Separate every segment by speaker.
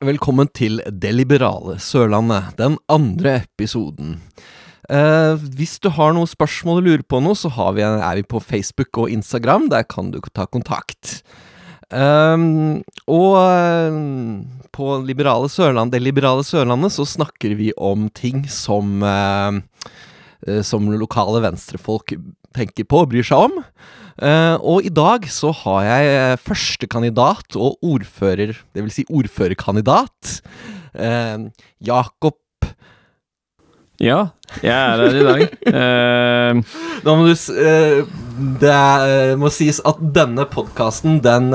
Speaker 1: velkommen til Det liberale Sørlandet, den andre episoden. Eh, hvis du har noen spørsmål du lurer på noe, så vi, er vi på Facebook og Instagram. Der kan du ta kontakt. Eh, og uh, på liberale Sørland, Det liberale Sørlandet så snakker vi om ting som eh, Som lokale venstrefolk tenker på og bryr seg om. Uh, og i dag så har jeg førstekandidat og ordfører, det vil si ordførerkandidat, uh, Jakob
Speaker 2: Ja, jeg er her i dag. uh,
Speaker 1: Da må du Det er, må sies at denne podkasten, den,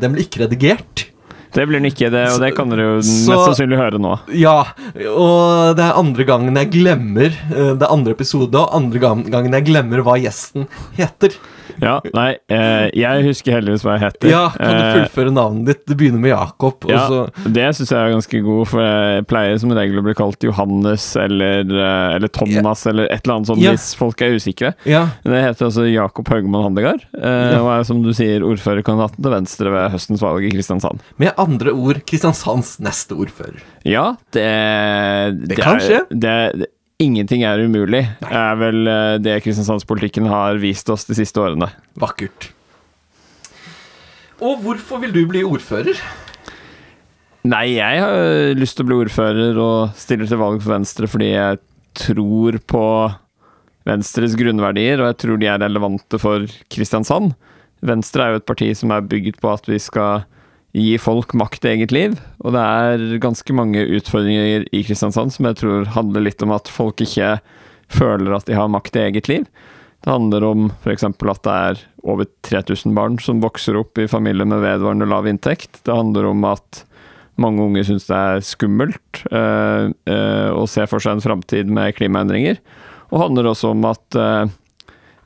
Speaker 1: den blir ikke redigert.
Speaker 2: Det blir den ikke, det, og det kan dere jo så, mest sannsynlig høre nå.
Speaker 1: Ja, og det er andre gangen jeg glemmer Det er andre episode, og andre gangen jeg glemmer hva gjesten heter.
Speaker 2: Ja, nei, eh, jeg husker heldigvis hva jeg heter.
Speaker 1: Ja, Kan du eh, fullføre navnet ditt? Det begynner med Jakob.
Speaker 2: Ja, det syns jeg er ganske god, for jeg pleier som regel å bli kalt Johannes eller, eh, eller Thomas ja. eller et eller annet sånt ja. hvis folk er usikre.
Speaker 1: Ja.
Speaker 2: Det heter altså Jakob Haugmann Handegard, eh, og er som du sier ordførerkandidaten til Venstre ved høstens valg i Kristiansand.
Speaker 1: Med andre ord Kristiansands neste ordfører.
Speaker 2: Ja, det
Speaker 1: Det, det kan skje.
Speaker 2: Det, det, Ingenting er umulig, er vel eh, det kristiansandspolitikken har vist oss de siste årene.
Speaker 1: Vakkert. Og hvorfor vil du bli ordfører?
Speaker 2: Nei, jeg har lyst til å bli ordfører og stiller til valg for Venstre fordi jeg tror på Venstres grunnverdier, og jeg tror de er relevante for Kristiansand. Venstre er jo et parti som er bygget på at vi skal gi folk makt i eget liv. Og det er ganske mange utfordringer i Kristiansand som jeg tror handler litt om at folk ikke føler at de har makt i eget liv. Det handler om f.eks. at det er over 3000 barn som vokser opp i familier med vedvarende lav inntekt. Det handler om at mange unge syns det er skummelt øh, øh, å se for seg en framtid med klimaendringer. Og handler også om at øh,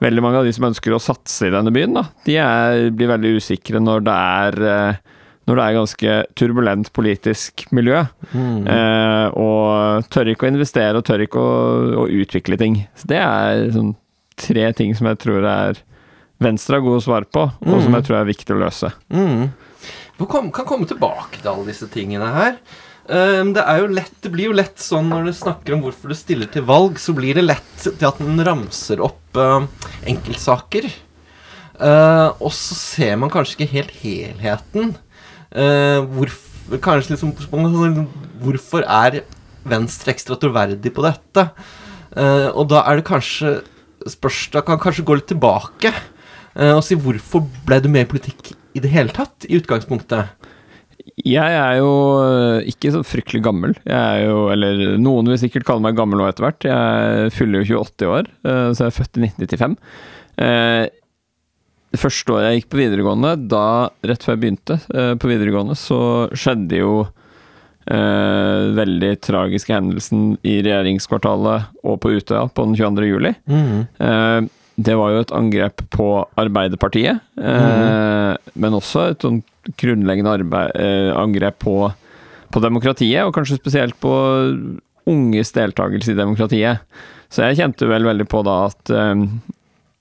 Speaker 2: veldig mange av de som ønsker å satse i denne byen, da, de er, blir veldig usikre når det er når det er ganske turbulent politisk miljø. Mm. Eh, og tør ikke å investere og tør ikke å, å utvikle ting. Så det er sånn, tre ting som jeg tror er Venstre har gode svar på, og mm. som jeg tror er viktig å løse.
Speaker 1: Mm. Vi kan komme tilbake til alle disse tingene her. Um, det, er jo lett, det blir jo lett sånn når du snakker om hvorfor du stiller til valg, så blir det lett til at den ramser opp uh, enkeltsaker. Uh, og så ser man kanskje ikke helt helheten. Uh, hvorfor, kanskje liksom, hvorfor er Venstre ekstra troverdig på dette? Uh, og da er det kanskje spørs Da kan kanskje gå litt tilbake uh, og si hvorfor ble du med i politikk i det hele tatt, i utgangspunktet?
Speaker 2: Jeg er jo ikke så fryktelig gammel. Jeg er jo, eller Noen vil sikkert kalle meg gammel nå etter hvert. Jeg fyller jo 28 år, så jeg er født i 1995 det første året jeg gikk på videregående, da, rett før jeg begynte eh, på videregående, så skjedde jo eh, veldig tragiske hendelsen i regjeringskvartalet og på Utøya på den 22. juli. Mm. Eh, det var jo et angrep på Arbeiderpartiet, mm. men også et sånn grunnleggende arbeid, angrep på, på demokratiet, og kanskje spesielt på unges deltakelse i demokratiet. Så jeg kjente vel veldig på da at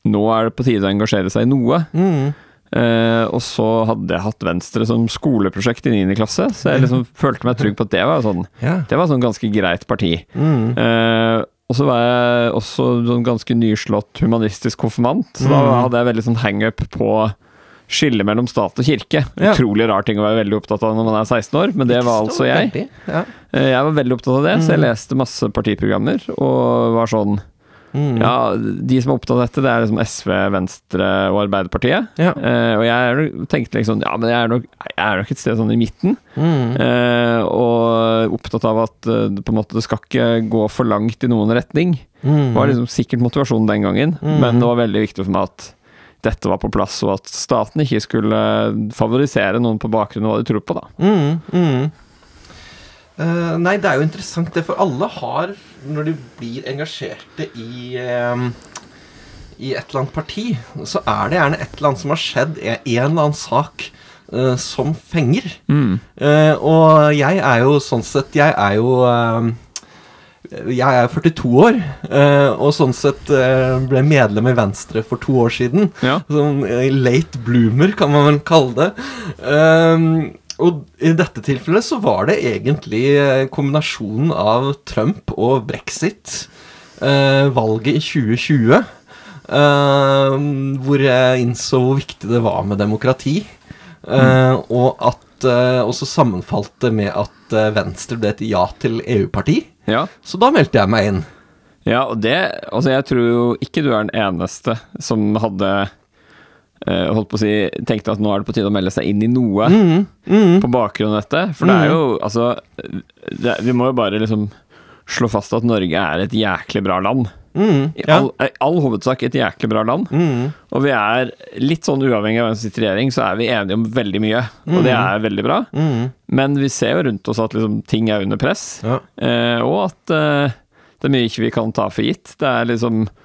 Speaker 2: nå er det på tide å engasjere seg i noe. Mm. Uh, og så hadde jeg hatt Venstre som skoleprosjekt i 9. klasse, så jeg liksom følte meg trygg på at det var sånn yeah. Det var sånn ganske greit parti. Mm. Uh, og så var jeg også sånn ganske nyslått humanistisk konfirmant, så mm. da hadde jeg veldig sånn hangup på skille mellom stat og kirke. Ja. Utrolig rar ting å være veldig opptatt av når man er 16 år, men det var altså jeg. Ja. Uh, jeg var veldig opptatt av det, så jeg mm. leste masse partiprogrammer og var sånn Mm. Ja, De som er opptatt av dette, det er liksom SV, Venstre og Arbeiderpartiet. Ja. Eh, og jeg tenkte liksom Ja, men jeg er nok, jeg er nok et sted sånn i midten. Mm. Eh, og opptatt av at eh, på en måte det skal ikke gå for langt i noen retning. Mm. Det var liksom sikkert motivasjonen den gangen, mm. men det var veldig viktig for meg at dette var på plass, og at staten ikke skulle favorisere noen på bakgrunn av hva de tror på, da.
Speaker 1: Mm, mm. Uh, nei, det er jo interessant det, for alle har, når de blir engasjerte i um, i et eller annet parti, så er det gjerne et eller annet som har skjedd, en eller annen sak uh, som fenger. Mm. og jeg er jo sånn sett Jeg er jo jeg er 42 år, og sånn sett ble medlem i Venstre for to år siden. Ja. Sånn late bloomer, kan man vel kalle det. Og i dette tilfellet så var det egentlig eh, kombinasjonen av Trump og brexit. Eh, valget i 2020. eh, hvor jeg innså hvor viktig det var med demokrati. eh, Og at eh, også sammenfalt det med at eh, Venstre ble et ja til EU-parti.
Speaker 2: Ja.
Speaker 1: Så da meldte jeg meg inn.
Speaker 2: Ja, og det Altså, jeg tror jo ikke du er den eneste som hadde holdt på å si tenkte at nå er det på tide å melde seg inn i noe på bakgrunn av dette. For det er jo Altså, det, vi må jo bare liksom slå fast at Norge er et jæklig bra land.
Speaker 1: Mm,
Speaker 2: I
Speaker 1: ja.
Speaker 2: all, i all hovedsak et jæklig bra land.
Speaker 1: Mm,
Speaker 2: Og vi er litt sånn uavhengig av hvem som sitter i regjering, så er vi enige om veldig mye. Og det er veldig bra.
Speaker 1: mm,
Speaker 2: Men vi ser jo rundt oss at liksom, ting er under press.
Speaker 1: ja.
Speaker 2: Eh, og at eh, det er mye ikke vi kan ta for gitt. Det er liksom eh,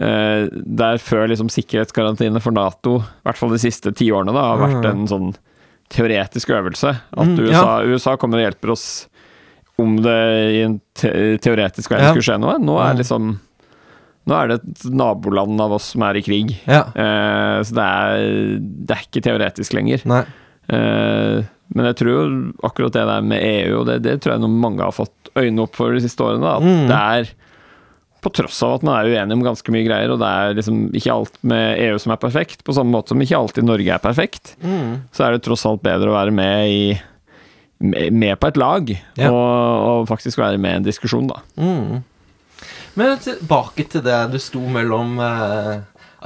Speaker 2: Der før liksom sikkerhetsgarantine for Nato, i hvert fall de siste ti årene, da, har vært en sånn teoretisk øvelse. At
Speaker 1: Mm,
Speaker 2: USA, USA kommer og hjelper oss om det i en te teoretisk verden skulle skje noe. Nå er
Speaker 1: Mm.
Speaker 2: liksom Nå er det et naboland av oss som er i krig.
Speaker 1: ja.
Speaker 2: Eh, så det er, det er ikke teoretisk lenger. Eh, men jeg tror jo akkurat det der med EU, og det, det tror jeg mange har fått øynene opp for de siste årene, da, at
Speaker 1: Mm.
Speaker 2: det er på tross av at man er uenig om ganske mye greier, og det er liksom ikke alt med EU som er perfekt, på samme måte som ikke alltid Norge er perfekt,
Speaker 1: Mm.
Speaker 2: så er det tross alt bedre å være med i med på et lag,
Speaker 1: Ja.
Speaker 2: og, og faktisk være med i en diskusjon, da.
Speaker 1: Mm. Men tilbake til det du sto mellom eh,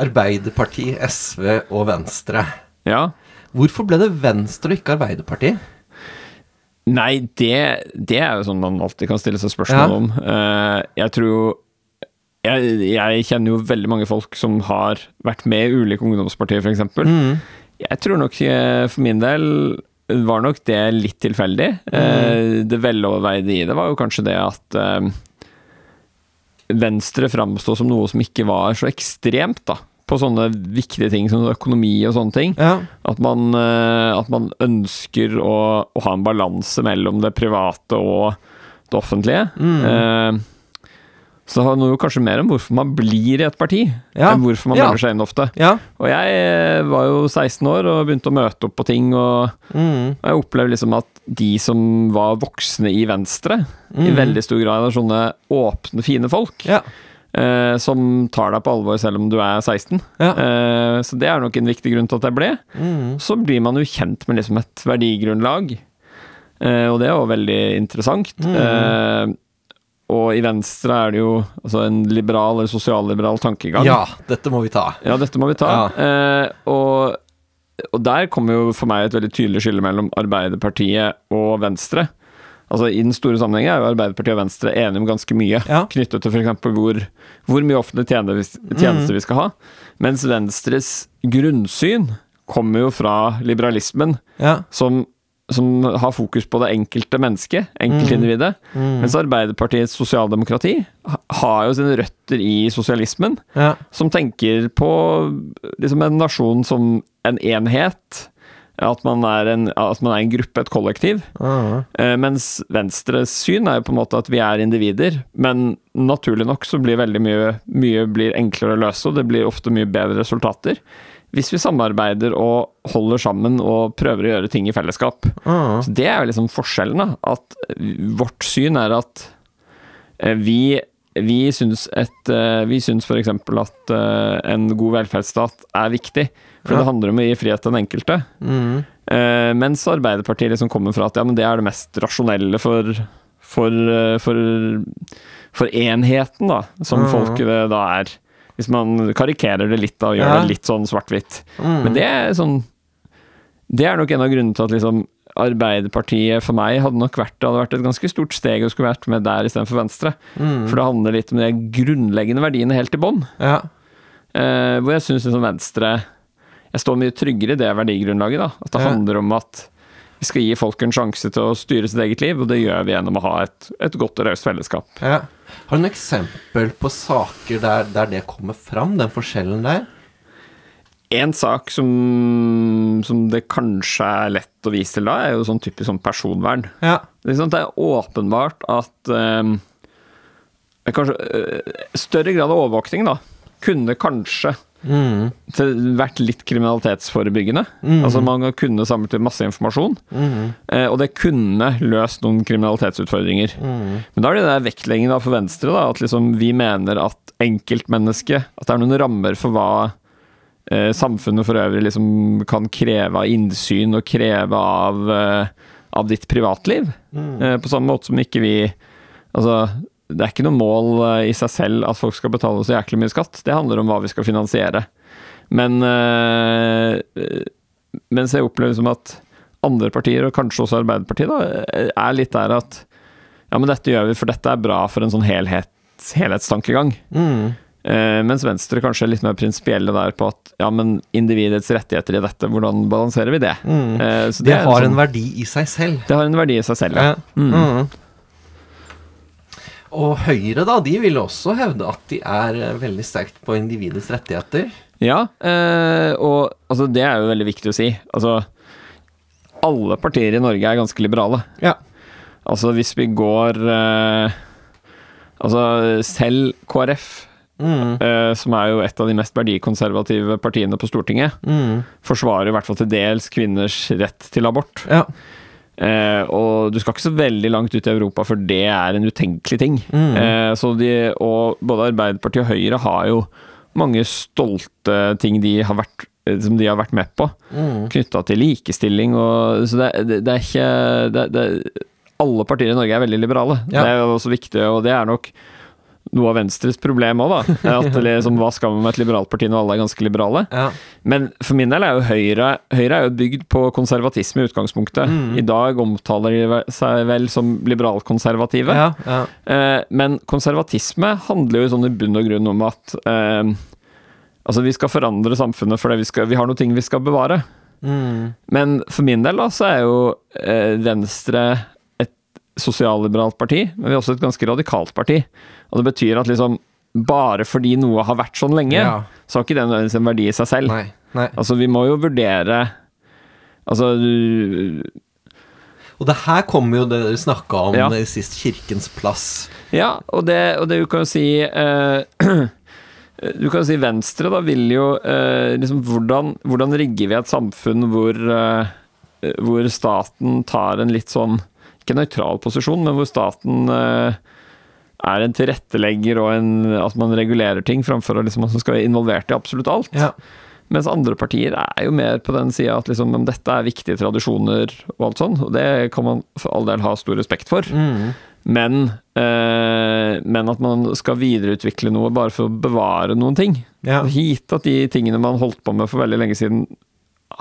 Speaker 1: Arbeiderpartiet, SV og Venstre.
Speaker 2: Ja.
Speaker 1: Hvorfor ble det Venstre og ikke Arbeiderpartiet?
Speaker 2: Nei, det, det er jo sånn man alltid kan stille seg spørsmål
Speaker 1: Ja.
Speaker 2: om. Eh, jeg tror jo jeg, jeg kjenner jo veldig mange folk som har vært med i ulike ungdomspartier, f.eks.
Speaker 1: Mm.
Speaker 2: Jeg tror nok eh, for min del var nok det litt tilfeldig. Eh, det veloverveide i det var jo kanskje det at eh, Venstre framsto som noe som ikke var så ekstremt, da. På sånne viktige ting som økonomi og sånne ting.
Speaker 1: Ja.
Speaker 2: At man, at man ønsker å, å ha en balanse mellom det private og det offentlige.
Speaker 1: Mm.
Speaker 2: Eh, så det handler jo kanskje mer om hvorfor man blir i et parti,
Speaker 1: Ja.
Speaker 2: enn hvorfor man
Speaker 1: Ja.
Speaker 2: melder seg inn ofte.
Speaker 1: ja.
Speaker 2: Og jeg eh, var jo 16 år og begynte å møte opp på ting, og
Speaker 1: Mm.
Speaker 2: jeg opplevde liksom at de som var voksne i Venstre, i
Speaker 1: Mm.
Speaker 2: veldig stor grad er sånne åpne, fine folk.
Speaker 1: Ja.
Speaker 2: Eh, som tar deg på alvor selv om du er 16.
Speaker 1: Ja.
Speaker 2: Eh, så det er nok en viktig grunn til at jeg ble.
Speaker 1: Mm.
Speaker 2: Så blir man jo kjent med liksom et verdigrunnlag, eh, og det er jo veldig interessant.
Speaker 1: Mm.
Speaker 2: Og i Venstre er det jo altså en liberal eller sosialliberal tankegang.
Speaker 1: ja, dette må vi ta.
Speaker 2: Ja, dette må vi ta. Eh, og, og der kommer jo for meg et veldig tydelig skille mellom Arbeiderpartiet og Venstre. Altså I den store sammenhengen er jo Arbeiderpartiet og Venstre enige om ganske mye,
Speaker 1: Ja.
Speaker 2: knyttet til f.eks. Hvor, hvor mye offentlig tjeneste, mm. vi skal ha. Mens Venstres grunnsyn kommer jo fra liberalismen,
Speaker 1: Ja.
Speaker 2: som, som har fokus på det enkelte mennesket, enkeltindividet.
Speaker 1: Mm.
Speaker 2: Mens Arbeiderpartiets sosialdemokrati har jo sine røtter i sosialismen
Speaker 1: Ja.
Speaker 2: som tenker på liksom en nasjon som en enhet. At man er en, at man er en gruppe, et kollektiv. Eh, mens Venstres syn er jo på en måte at vi er individer. Men naturlig nok så blir veldig mye, mye blir enklere å løse, og det blir ofte mye bedre resultater. Hvis vi samarbeider og holder sammen og prøver å gjøre ting i fellesskap.
Speaker 1: Ah.
Speaker 2: Så det er jo liksom forskjellen, da. At vårt syn er at eh, vi vi syns, et, eh, vi syns f.eks. at eh, en god velferdsstat er viktig, for
Speaker 1: Ja.
Speaker 2: det handler om å gi frihet til den enkelte.
Speaker 1: Mm.
Speaker 2: Mens Arbeiderpartiet liksom kommer fra at ja, men det er det mest rasjonelle for, for, for, for enheten, da, som
Speaker 1: Mhm.
Speaker 2: folket da er. Hvis man karikerer det litt da, og gjør
Speaker 1: Ja.
Speaker 2: det litt sånn svart-hvitt.
Speaker 1: Mm.
Speaker 2: Men det er sånn Det er nok en av grunnene til at liksom Arbeiderpartiet for meg hadde nok vært Det hadde vært et ganske stort steg å skulle vært med der istedenfor Venstre.
Speaker 1: Mm.
Speaker 2: For det handler litt om de grunnleggende verdiene helt i bånn.
Speaker 1: Ja.
Speaker 2: Eh, hvor jeg syns liksom Venstre Jeg står mye tryggere i det verdigrunnlaget. da At det
Speaker 1: Ja.
Speaker 2: handler om at vi skal gi folk en sjanse til å styre sitt eget liv, og det gjør vi gjennom å ha et, et godt og raust fellesskap.
Speaker 1: ja. Har du noen eksempel på saker der, der det kommer fram, den forskjellen der?
Speaker 2: En sak som, som det kanskje er lett å vise til da, er jo sånn typisk sånn personvern.
Speaker 1: Ja.
Speaker 2: Liksom, det er åpenbart at um, kanskje uh, større grad av overvåkning da, kunne kanskje
Speaker 1: Mm.
Speaker 2: til vært litt kriminalitetsforebyggende.
Speaker 1: Mm.
Speaker 2: Altså Man kunne samlet masse informasjon,
Speaker 1: Mm.
Speaker 2: eh, og det kunne løst noen kriminalitetsutfordringer.
Speaker 1: Mm.
Speaker 2: Men da er det der vektleggingen for Venstre, da, at liksom vi mener at enkeltmennesket At det er noen rammer for hva eh, samfunnet for øvrig liksom kan kreve av innsyn og kreve av, eh, av ditt privatliv.
Speaker 1: Mm.
Speaker 2: Eh, på samme måte som ikke vi Altså, det er ikke noe mål eh, i seg selv at folk skal betale så jæklig mye skatt. Det handler om hva vi skal finansiere. Men eh, Mens jeg opplever som at andre partier, og kanskje også Arbeiderpartiet, da, er litt der at ja, men dette gjør vi for dette er bra for en sånn helhet, helhetstankegang.
Speaker 1: Mm.
Speaker 2: Eh, mens Venstre kanskje er litt mer prinsipielle der på at ja, men individets rettigheter i dette, hvordan balanserer vi det?
Speaker 1: Mm.
Speaker 2: Eh, så
Speaker 1: Det
Speaker 2: er
Speaker 1: har
Speaker 2: sånn-
Speaker 1: en verdi i seg selv.
Speaker 2: det har en verdi i seg selv, ja.
Speaker 1: Ja.
Speaker 2: Mm.
Speaker 1: Og Høyre, da, de vil også hevde at de er eh, veldig sterkt på individets rettigheter.
Speaker 2: Ja, eh, og altså, det er jo veldig viktig å si. Altså, alle partier i Norge er ganske liberale.
Speaker 1: Ja.
Speaker 2: Altså, hvis vi går eh, Altså, selv KrF,
Speaker 1: Mm.
Speaker 2: eh, som er jo et av de mest verdikonservative partiene på Stortinget,
Speaker 1: Mm.
Speaker 2: forsvarer i hvert fall til dels kvinners rett til abort.
Speaker 1: Ja.
Speaker 2: Eh, og du skal ikke så veldig langt ut i Europa før det er en utenkelig ting.
Speaker 1: Mm.
Speaker 2: Eh, så de, og både Arbeiderpartiet og Høyre har jo mange stolte ting de har vært, eh, som de har vært med på,
Speaker 1: Mm.
Speaker 2: knytta til likestilling og Så det, det, det er ikke det, Alle partier i Norge er veldig liberale.
Speaker 1: Ja.
Speaker 2: Det er jo også viktig, og det er nok noe av Venstres problem òg, da. At liksom, hva skal man med et liberalt parti når alle er ganske liberale?
Speaker 1: Ja.
Speaker 2: Men for min del er jo Høyre Høyre er jo bygd på konservatisme i utgangspunktet.
Speaker 1: Mm.
Speaker 2: I dag omtaler de seg vel som liberalkonservative.
Speaker 1: Ja, ja.
Speaker 2: Eh, men konservatisme handler jo sånn i bunn og grunn om at eh, Altså, vi skal forandre samfunnet fordi vi, skal, vi har noen ting vi skal bevare.
Speaker 1: Mm.
Speaker 2: Men for min del da, så er jo eh, Venstre sosialliberalt parti, men vi er også et ganske radikalt parti. Og det betyr at liksom bare fordi noe har vært sånn lenge,
Speaker 1: Ja.
Speaker 2: så har ikke det nødvendigvis en verdi i seg selv.
Speaker 1: Nei. Nei.
Speaker 2: Altså, vi må jo vurdere Altså du-
Speaker 1: Og det her kommer jo det dere snakka om
Speaker 2: Ja.
Speaker 1: sist, Kirkens plass.
Speaker 2: Ja, og det, og det du kan jo si eh, Du kan jo si Venstre, da, vil jo eh, liksom hvordan, hvordan rigger vi et samfunn hvor, eh, hvor staten tar en litt sånn Ikke nøytral posisjon, men hvor staten eh, er en tilrettelegger og en, at man regulerer ting, framfor at liksom, man skal være involvert i absolutt alt.
Speaker 1: Ja.
Speaker 2: Mens andre partier er jo mer på den sida at liksom, dette er viktige tradisjoner og alt sånn, og det kan man for all del ha stor respekt for.
Speaker 1: Mm.
Speaker 2: Men, eh, men at man skal videreutvikle noe bare for å bevare noen ting.
Speaker 1: Ja.
Speaker 2: Hit at de tingene man holdt på med for veldig lenge siden,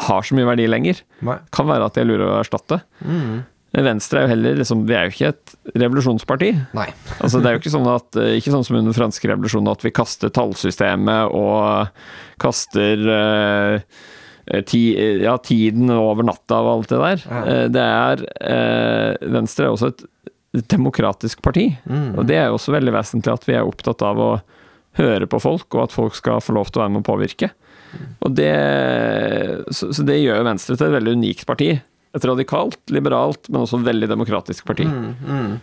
Speaker 2: har så mye verdi lenger.
Speaker 1: Nei.
Speaker 2: Kan være at de er lure å erstatte.
Speaker 1: Mm.
Speaker 2: Venstre er jo heller liksom, Vi er jo ikke et revolusjonsparti.
Speaker 1: Nei.
Speaker 2: Altså, det er jo ikke sånn, at, eh, ikke sånn som under den franske revolusjonen at vi kaster tallsystemet og kaster uh, ti, ja, tiden over natta og alt det der.
Speaker 1: Ja.
Speaker 2: Eh, det er uh, Venstre er også et demokratisk parti.
Speaker 1: Mm.
Speaker 2: Og det er jo også veldig vesentlig at vi er opptatt av å høre på folk, og at folk skal få lov til å være med å påvirke. Og det, så, så det gjør Venstre til et veldig unikt parti. Et radikalt, liberalt, men også veldig demokratisk parti.
Speaker 1: Mm, mm.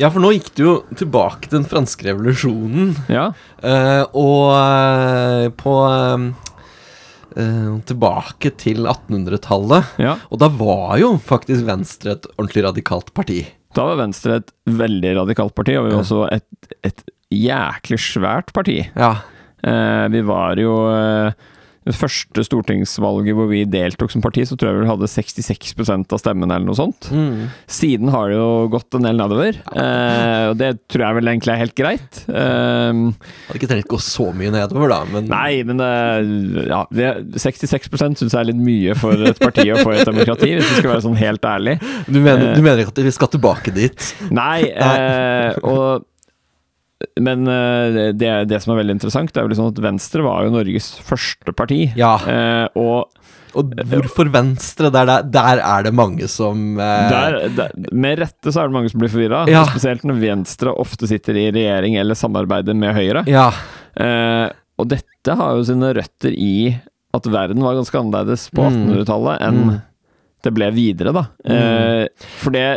Speaker 1: Ja, for nå gikk du jo tilbake til den franske revolusjonen.
Speaker 2: Ja,
Speaker 1: Uh, og uh, på eh, eh, Tilbake til 1800-tallet.
Speaker 2: ja.
Speaker 1: Og da var jo faktisk Venstre et ordentlig radikalt parti.
Speaker 2: Da var Venstre et veldig radikalt parti, og vi var også et, et jæklig svært parti.
Speaker 1: Ja.
Speaker 2: Eh, vi var jo Det første stortingsvalget hvor vi deltok som parti, så tror jeg vi hadde 66% av stemmene, eller noe sånt.
Speaker 1: Mm.
Speaker 2: Siden har det jo gått en del nedover, eh, og det tror jeg vel egentlig er helt greit. Eh,
Speaker 1: Hadde ikke trengt gå så mye nedover, da, men
Speaker 2: nei, men eh, ja, det, 66 syns jeg er litt mye for et parti og for et demokrati, hvis vi skal være sånn helt ærlig.
Speaker 1: du mener,
Speaker 2: Eh.
Speaker 1: du mener ikke at vi skal tilbake dit?
Speaker 2: Nei, eh, og men eh, det, det som er veldig interessant, det er vel sånn at Venstre var jo Norges første parti.
Speaker 1: Ja.
Speaker 2: Eh, og
Speaker 1: Og hvorfor Venstre? Der, der, der er det mange som eh,
Speaker 2: der, med rette så er det mange som blir forvirra.
Speaker 1: Ja.
Speaker 2: Spesielt når Venstre ofte sitter i regjering eller samarbeider med Høyre.
Speaker 1: Ja.
Speaker 2: Eh, og dette har jo sine røtter i at verden var ganske annerledes på
Speaker 1: Mm.
Speaker 2: 1800-tallet enn
Speaker 1: Mm.
Speaker 2: det ble videre, da.
Speaker 1: Mm.
Speaker 2: Eh, for det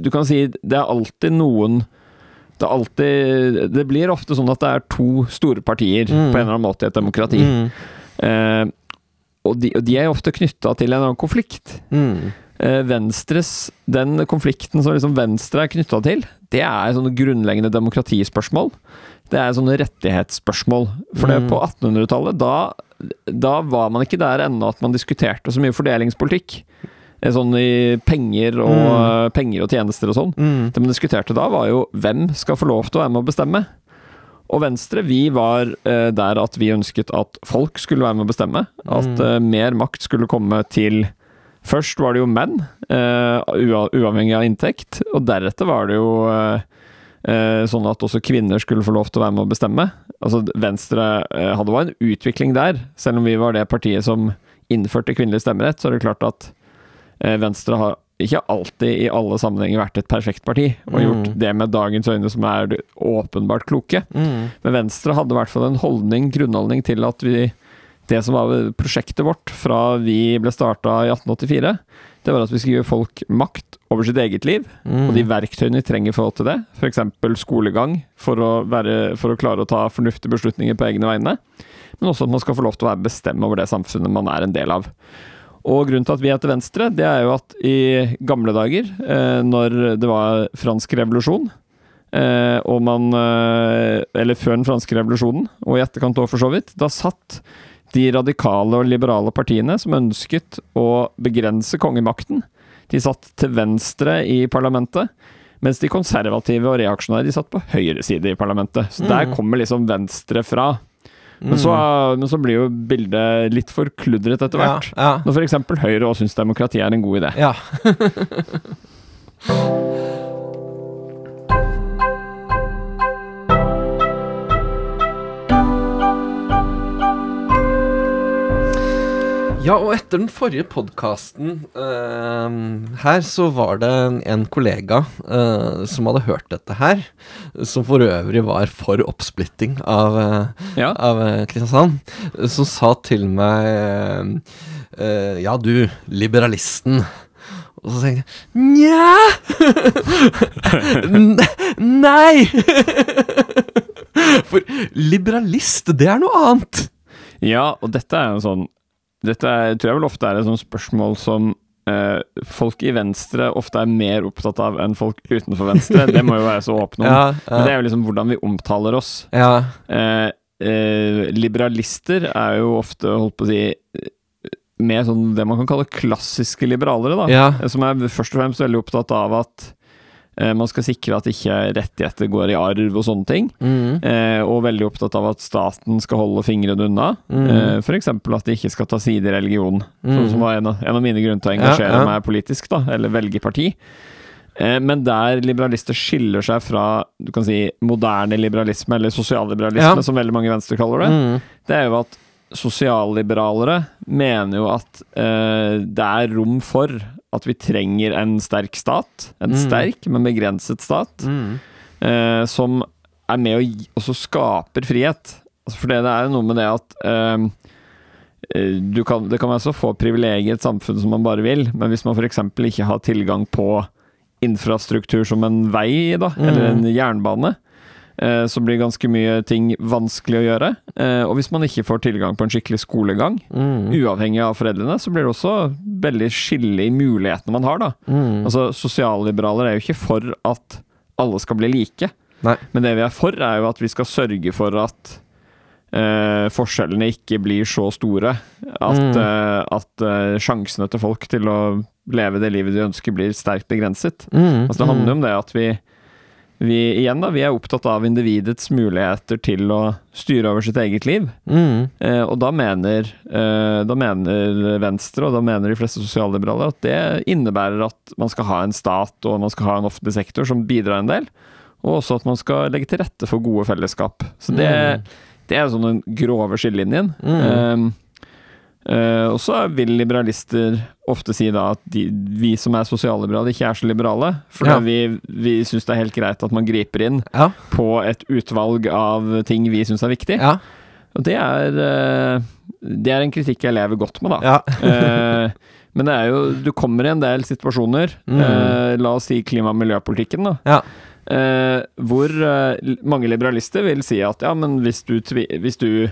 Speaker 2: Du kan si det er alltid noen Det, alltid, det blir ofte sånn at det er to store partier
Speaker 1: Mm.
Speaker 2: på en eller annen måte i et demokrati.
Speaker 1: Mm.
Speaker 2: Eh, og, de, og de er ofte knytta til en eller annen konflikt.
Speaker 1: Mm.
Speaker 2: Eh, Venstres Den konflikten som liksom Venstre er knytta til, det er sånne grunnleggende demokratispørsmål. Det er sånne rettighetsspørsmål. For det
Speaker 1: Mm.
Speaker 2: på 1800-tallet, da, da var man ikke der ennå at man diskuterte så mye fordelingspolitikk. Eh, Sånn i penger og,
Speaker 1: Mm.
Speaker 2: eh, penger og tjenester og sånn.
Speaker 1: Mm.
Speaker 2: Det man diskuterte da, var jo hvem skal få lov til å være med å bestemme. Og Venstre, vi var eh, der at vi ønsket at folk skulle være med å bestemme. At
Speaker 1: Mm.
Speaker 2: eh, mer makt skulle komme til Først var det jo menn, eh, uavhengig av inntekt. Og deretter var det jo eh, sånn at også kvinner skulle få lov til å være med å bestemme. Altså Venstre hadde var en utvikling der, selv om vi var det partiet som innførte kvinnelig stemmerett, så er det klart at Venstre har ikke alltid i alle sammenhenger vært et perfekt parti, og
Speaker 1: Mm.
Speaker 2: gjort det med dagens øyne som er åpenbart kloke.
Speaker 1: Mm.
Speaker 2: Men Venstre hadde i hvert fall en holdning, grunnholdning til at vi Det som var prosjektet vårt fra vi ble starta i 1884, det var at vi skulle gi folk makt over sitt eget liv,
Speaker 1: Mm.
Speaker 2: og de verktøyene de trenger for å til det. F.eks. skolegang, for å, være, for å klare å ta fornuftige beslutninger på egne vegne. Men også at man skal få lov til å bestemme over det samfunnet man er en del av. Og grunnen til at vi er til venstre, det er jo at i gamle dager, eh, når det var fransk revolusjon, eh, og man eh, Eller før den franske revolusjonen, og i etterkant òg, for så vidt, da satt de radikale og liberale partiene som ønsket å begrense kongemakten, de satt til venstre i parlamentet. Mens de konservative og reaksjonære de satt på høyre side i parlamentet. Så der
Speaker 1: Mm.
Speaker 2: kommer liksom Venstre fra. Men så, men så blir jo bildet litt for kludret etter hvert.
Speaker 1: Ja, ja.
Speaker 2: Når f.eks. Høyre òg syns demokrati er en god idé.
Speaker 1: ja. Ja, og etter den forrige podkasten her, så var det en kollega eh, som hadde hørt dette her, som for øvrig var for oppsplitting av, eh,
Speaker 2: Ja.
Speaker 1: av eh, Kristiansand, som sa til meg eh, eh, Ja, du, liberalisten. Og så tenkte jeg Nja Nei! For liberalist, det er noe annet.
Speaker 2: Ja, og dette er jo sånn Dette er, tror jeg vel ofte er et sånt spørsmål som eh, folk i Venstre ofte er mer opptatt av enn folk utenfor Venstre. Det må jo være så åpne om.
Speaker 1: Ja,
Speaker 2: Men det er jo liksom hvordan vi omtaler oss.
Speaker 1: ja.
Speaker 2: Eh, eh, liberalister er jo ofte, holdt på å si eh, mer sånn det man kan kalle klassiske liberalere, da.
Speaker 1: ja.
Speaker 2: Som er først og fremst veldig opptatt av at man skal sikre at ikke rettigheter går i arv og sånne ting.
Speaker 1: Mm.
Speaker 2: Eh, og veldig opptatt av at staten skal holde fingrene unna.
Speaker 1: Mm.
Speaker 2: Eh, F.eks. at de ikke skal ta side i religion.
Speaker 1: Mm.
Speaker 2: Sånn som var en av, en av mine grunner til å engasjere
Speaker 1: ja.
Speaker 2: meg politisk, da, eller velge parti. Eh, men der liberalister skiller seg fra du kan si, moderne liberalisme, eller sosialliberalisme,
Speaker 1: Ja.
Speaker 2: som veldig mange Venstre kaller det,
Speaker 1: Mm.
Speaker 2: det er jo at sosialliberalere mener jo at eh, det er rom for at vi trenger en sterk stat. En
Speaker 1: Mm.
Speaker 2: sterk, men begrenset stat
Speaker 1: Mm.
Speaker 2: eh, som er med og også skaper frihet. Altså, for det, det er noe med det at eh, eh, du kan, Det kan være så få privilegier i et samfunn som man bare vil, men hvis man f.eks. ikke har tilgang på infrastruktur som en vei, da,
Speaker 1: Mm.
Speaker 2: eller en jernbane, så blir ganske mye ting vanskelig å gjøre. Eh, og hvis man ikke får tilgang på en skikkelig skolegang,
Speaker 1: Mm.
Speaker 2: uavhengig av foreldrene, så blir det også veldig skille i mulighetene man har, da.
Speaker 1: Mm.
Speaker 2: Altså, Sosialliberaler er jo ikke for at alle skal bli like.
Speaker 1: Nei.
Speaker 2: Men det vi er for, er jo at vi skal sørge for at eh, forskjellene ikke blir så store. At,
Speaker 1: Mm.
Speaker 2: eh, at eh, sjansene til folk til å leve det livet de ønsker, blir sterkt begrenset.
Speaker 1: Mm.
Speaker 2: Altså, det handler jo om det at vi, vi igjen da, vi er opptatt av individets muligheter til å styre over sitt eget liv.
Speaker 1: Mm.
Speaker 2: Eh, og da mener, eh, da mener Venstre, og da mener de fleste sosialliberale, at det innebærer at man skal ha en stat og man skal ha en offentlig sektor som bidrar en del, og også at man skal legge til rette for gode fellesskap. Så det,
Speaker 1: Mm.
Speaker 2: det er sånn den grove skillelinjen.
Speaker 1: Mm.
Speaker 2: Eh, eh, og så vil liberalister ofte si da at de, vi som er sosialliberale, ikke er så liberale. For
Speaker 1: Ja.
Speaker 2: vi, vi syns det er helt greit at man griper inn
Speaker 1: Ja.
Speaker 2: på et utvalg av ting vi syns er viktig.
Speaker 1: Ja.
Speaker 2: Og det er, uh, det er en kritikk jeg lever godt med, da. Eh, men det er jo Du kommer i en del situasjoner.
Speaker 1: Mm.
Speaker 2: La oss si klima- og miljøpolitikken, da.
Speaker 1: Ja.
Speaker 2: Hvor mange liberalister vil si at ja, men hvis du, hvis du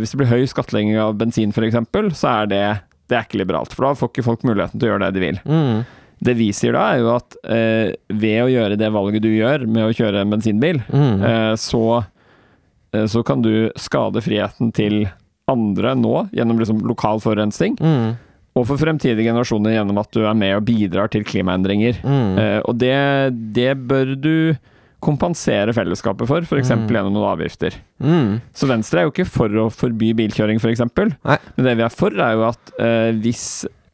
Speaker 2: Hvis det blir høy skattlegging av bensin f.eks., så er det det er ikke liberalt. For da får ikke folk muligheten til å gjøre det de vil.
Speaker 1: Mm.
Speaker 2: Det vi sier da, er jo at eh, ved å gjøre det valget du gjør med å kjøre en bensinbil,
Speaker 1: Mm.
Speaker 2: eh, så, eh, så kan du skade friheten til andre nå gjennom liksom lokal forurensning,
Speaker 1: Mm.
Speaker 2: og for fremtidige generasjoner gjennom at du er med og bidrar til klimaendringer.
Speaker 1: Mm.
Speaker 2: Eh, og det, det bør du kompensere fellesskapet for, f.eks.
Speaker 1: Mm.
Speaker 2: gjennom noen avgifter.
Speaker 1: Mm.
Speaker 2: Så Venstre er jo ikke for å forby bilkjøring, f.eks.
Speaker 1: Nei.
Speaker 2: Men det vi er for, er jo at eh, hvis,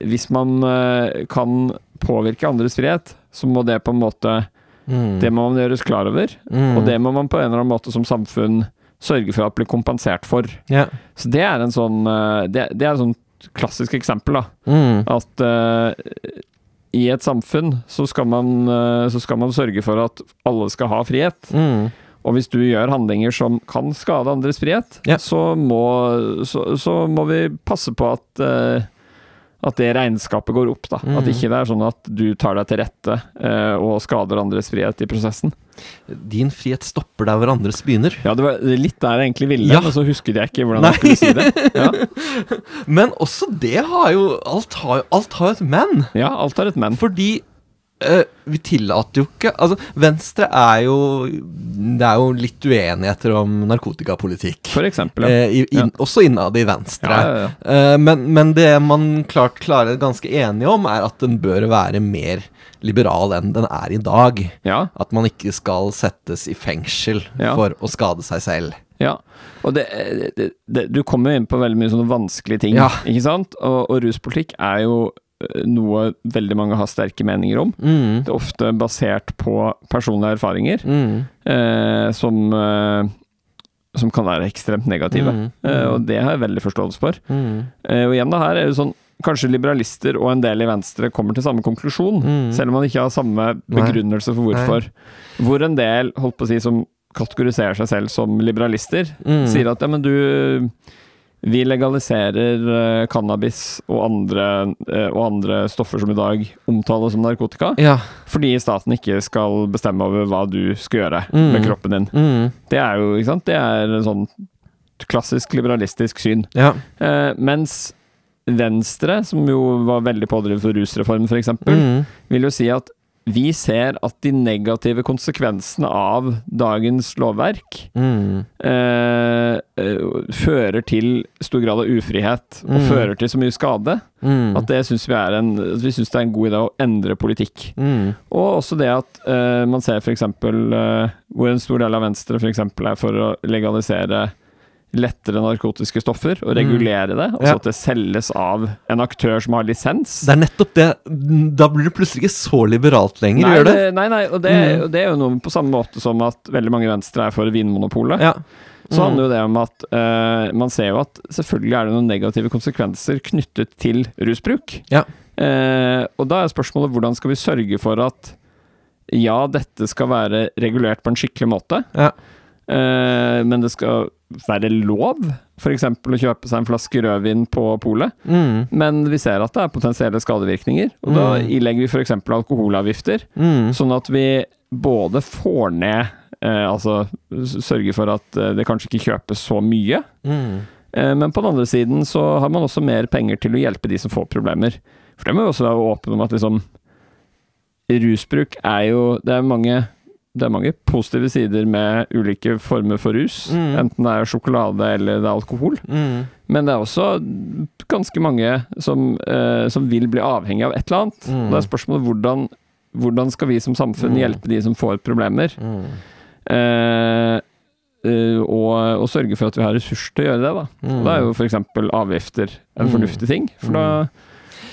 Speaker 2: hvis man eh, kan påvirke andres frihet, så må det på en måte
Speaker 1: Mm.
Speaker 2: Det må man gjøres klar over.
Speaker 1: Mm.
Speaker 2: Og det må man på en eller annen måte som samfunn sørge for at blir kompensert for.
Speaker 1: Ja.
Speaker 2: Så det er en sånn eh, Det, det er et sånt klassisk eksempel, da.
Speaker 1: Mm.
Speaker 2: At eh, i et samfunn så skal, man, eh, så skal man sørge for at alle skal ha frihet.
Speaker 1: Mm.
Speaker 2: Og hvis du gjør handlinger som kan skade andres frihet,
Speaker 1: Ja.
Speaker 2: så, må, så, så må vi passe på at eh, at det regnskapet går opp. da.
Speaker 1: Mm.
Speaker 2: At ikke det er sånn at du tar deg til rette eh, og skader andres frihet i prosessen.
Speaker 1: Din frihet stopper der hvor andres begynner.
Speaker 2: Ja, det var litt der jeg egentlig ville,
Speaker 1: Ja.
Speaker 2: men så husket jeg ikke hvordan
Speaker 1: Nei.
Speaker 2: jeg skulle si det. Ja,
Speaker 1: Men også det har jo Alt har jo, alt har et men.
Speaker 2: ja alt har et men.
Speaker 1: Fordi vi tillater jo ikke Altså, Venstre er jo Det er jo litt uenigheter om narkotikapolitikk.
Speaker 2: For eksempel. Ja.
Speaker 1: Eh, i, ja. Også innad i Venstre.
Speaker 2: Ja, ja.
Speaker 1: Eh, men, men det man klart klarer ganske enige om, er at den bør være mer liberal enn den er i dag. At man ikke skal settes i fengsel for å skade seg selv.
Speaker 2: Ja, og det, det, det, du kommer jo inn på veldig mye sånne vanskelige ting, ikke sant? Og, og ruspolitikk er jo eh, noe veldig mange har sterke meninger om.
Speaker 1: Mm.
Speaker 2: Det er ofte basert på personlige erfaringer
Speaker 1: Mm.
Speaker 2: eh, som, eh, som kan være ekstremt negative.
Speaker 1: Mm.
Speaker 2: Eh, og det har jeg veldig forståelse for.
Speaker 1: Mm.
Speaker 2: Eh, og igjen da her er det sånn Kanskje liberalister og en del i Venstre kommer til samme konklusjon,
Speaker 1: Mm.
Speaker 2: selv om man ikke har samme begrunnelse for hvorfor. Hvor en del, holdt på å si, som kategoriserer seg selv som liberalister,
Speaker 1: Mm.
Speaker 2: sier at ja, men du Vi legaliserer eh, cannabis og andre, eh, og andre stoffer som i dag omtales som narkotika,
Speaker 1: Ja.
Speaker 2: fordi staten ikke skal bestemme over hva du skal gjøre
Speaker 1: Mm.
Speaker 2: med kroppen din.
Speaker 1: Mm.
Speaker 2: Det er jo, ikke sant, det er sånn klassisk liberalistisk syn.
Speaker 1: Ja.
Speaker 2: Eh, mens Venstre, som jo var veldig pådriver for rusreform f.eks.,
Speaker 1: Mm.
Speaker 2: vil jo si at vi ser at de negative konsekvensene av dagens lovverk
Speaker 1: Mm.
Speaker 2: eh, eh, fører til stor grad av ufrihet, og
Speaker 1: Mm.
Speaker 2: fører til så mye skade,
Speaker 1: Mm.
Speaker 2: at det syns vi, er en- vi synes det er en god idé å endre politikk.
Speaker 1: Mm.
Speaker 2: Og også det at eh, man ser f.eks. Eh, hvor en stor del av Venstre for er for å legalisere lettere narkotiske stoffer og regulere det. Altså
Speaker 1: så
Speaker 2: at det selges av en aktør som har lisens.
Speaker 1: Det er nettopp det. Da blir det plutselig ikke så liberalt lenger,
Speaker 2: Nei,
Speaker 1: gjør det?
Speaker 2: nei, nei, og det,
Speaker 1: Mm.
Speaker 2: og det er jo noe på samme måte som at veldig mange Venstre er for Vinmonopolet.
Speaker 1: Ja.
Speaker 2: Så
Speaker 1: Mm.
Speaker 2: handler jo det om at uh, man ser jo at selvfølgelig er det noen negative konsekvenser knyttet til rusbruk.
Speaker 1: Ja.
Speaker 2: Uh, og da er spørsmålet hvordan skal vi sørge for at ja, dette skal være regulert på en skikkelig måte,
Speaker 1: Ja.
Speaker 2: uh, men det skal være lov f.eks. å kjøpe seg en flaske rødvin på polet.
Speaker 1: Mm.
Speaker 2: Men vi ser at det er potensielle skadevirkninger, og da
Speaker 1: Mm.
Speaker 2: ilegger vi f.eks. alkoholavgifter.
Speaker 1: Mm.
Speaker 2: Sånn at vi både får ned eh, Altså sørger for at eh, det kanskje ikke kjøpes så mye.
Speaker 1: Mm.
Speaker 2: Eh, men på den andre siden så har man også mer penger til å hjelpe de som får problemer. For det må vi også være åpne om at liksom Rusbruk er jo Det er mange det er mange positive sider med ulike former for rus.
Speaker 1: Mm.
Speaker 2: Enten det er sjokolade eller det er alkohol.
Speaker 1: Mm.
Speaker 2: Men det er også ganske mange som, eh, som vil bli avhengig av et eller annet.
Speaker 1: Mm.
Speaker 2: Og det er spørsmålet hvordan, hvordan skal vi som samfunn
Speaker 1: Mm.
Speaker 2: hjelpe de som får problemer?
Speaker 1: Mm.
Speaker 2: Eh, eh, og, og sørge for at vi har ressurser til å gjøre det. Da,
Speaker 1: Mm.
Speaker 2: da er jo f.eks. avgifter en fornuftig ting. For da,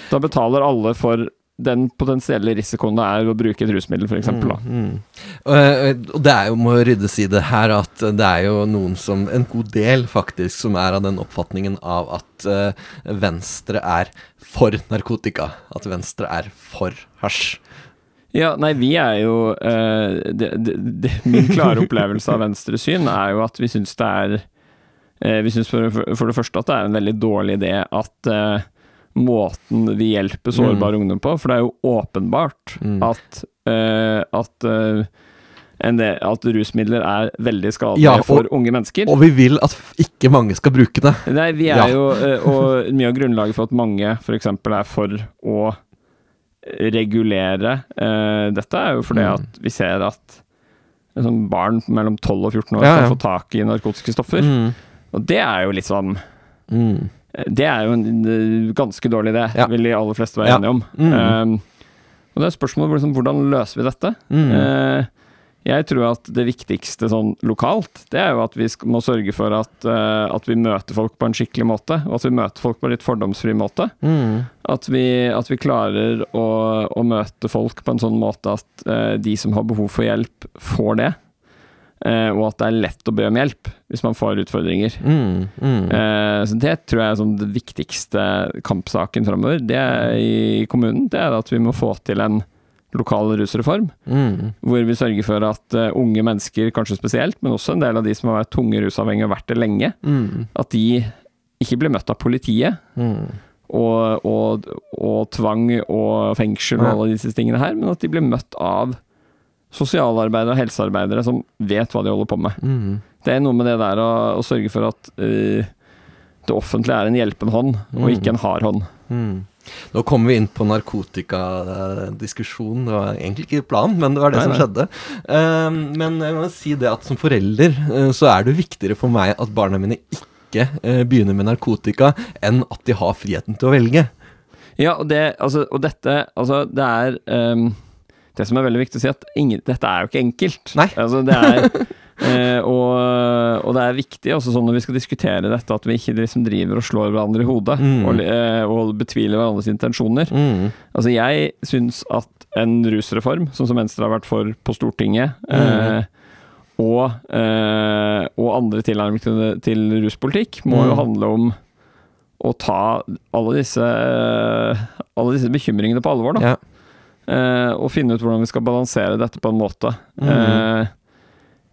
Speaker 2: da betaler alle for den potensielle risikoen det er å bruke et rusmiddel, f.eks.
Speaker 1: Mm, mm. Eh, Og det er jo, må ryddes i det her, at det er jo noen som, en god del faktisk, som er av den oppfatningen av at eh, Venstre er for narkotika. At Venstre er for hasj.
Speaker 2: Ja, nei, vi er jo uh, det, det, det, Min klare opplevelse av Venstres syn er jo at vi syns det er uh, Vi syns for, for det første at det er en veldig dårlig idé at eh, måten vi hjelper sårbar ungdom på For det er jo åpenbart
Speaker 1: Mm.
Speaker 2: at, uh, at uh, det at rusmidler er veldig skadelige
Speaker 1: Ja,
Speaker 2: for unge mennesker.
Speaker 1: Og vi vil at ikke mange skal bruke det.
Speaker 2: Nei, vi er
Speaker 1: Ja.
Speaker 2: jo eh, Og mye av grunnlaget for at mange f.eks. er for å regulere dette, er jo fordi
Speaker 1: Mm.
Speaker 2: at vi ser at liksom, barn mellom 12 og 14 år
Speaker 1: Ja,
Speaker 2: kan få tak i narkotiske stoffer.
Speaker 1: Mm.
Speaker 2: Og det er jo litt
Speaker 1: Mm.
Speaker 2: Det er jo en ganske dårlig idé,
Speaker 1: Ja.
Speaker 2: vil de aller fleste være
Speaker 1: Ja.
Speaker 2: enige om.
Speaker 1: Mm.
Speaker 2: Um, og det er spørsmålet liksom, hvordan løser vi dette?
Speaker 1: Mm.
Speaker 2: Uh, jeg tror at det viktigste sånn lokalt, det er jo at vi må sørge for at, uh, at vi møter folk på en skikkelig måte, og at vi møter folk på en litt fordomsfri måte.
Speaker 1: Mm.
Speaker 2: At vi, at vi klarer å, å møte folk på en sånn måte at uh, de som har behov for hjelp, får det. Og at det er lett å be om hjelp hvis man får utfordringer.
Speaker 1: Mm. Mm.
Speaker 2: Eh, så Det tror jeg er sånn den viktigste kampsaken framover. Det er i kommunen. Det er at vi må få til en lokal rusreform.
Speaker 1: Mm.
Speaker 2: Hvor vi sørger for at uh, unge mennesker, kanskje spesielt, men også en del av de som har vært tunge rusavhengige og vært det lenge,
Speaker 1: Mm.
Speaker 2: at de ikke blir møtt av politiet.
Speaker 1: Mm.
Speaker 2: Og, og, og tvang og fengsel og alle disse tingene her, men at de blir møtt av sosialarbeidere og helsearbeidere som vet hva de holder på med. Det er noe med det der å, å sørge for at uh, det offentlige er en hjelpende hånd, og
Speaker 1: Mm.
Speaker 2: ikke en hard hånd.
Speaker 1: Mm. Nå kommer vi inn på narkotikadiskusjon. Det var egentlig ikke planen, men det var det
Speaker 2: Nei,
Speaker 1: som
Speaker 2: nei.
Speaker 1: skjedde. Eh, men jeg må si det at som forelder uh, så er det viktigere for meg at barna mine ikke uh, begynner med narkotika, enn at de har friheten til å velge.
Speaker 2: Ja, og, det, altså, og dette Altså, det er um, Det som er veldig viktig å si, at ingen, dette er jo ikke enkelt.
Speaker 1: Nei.
Speaker 2: Altså, det er eh, og, og det er viktig også sånn når vi skal diskutere dette, at vi ikke liksom driver og slår hverandre i hodet
Speaker 1: Mm.
Speaker 2: og, eh, og betviler hverandres intensjoner.
Speaker 1: Mm.
Speaker 2: Altså, jeg syns at en rusreform, sånn som Venstre har vært for på Stortinget,
Speaker 1: Mm.
Speaker 2: eh, og, eh, og andre tilnærminger til, til ruspolitikk, må jo
Speaker 1: Mm.
Speaker 2: handle om å ta alle disse, alle disse bekymringene på alvor, da.
Speaker 1: Ja.
Speaker 2: Eh, og finne ut hvordan vi skal balansere dette på en måte.
Speaker 1: Mm.
Speaker 2: Eh, eh,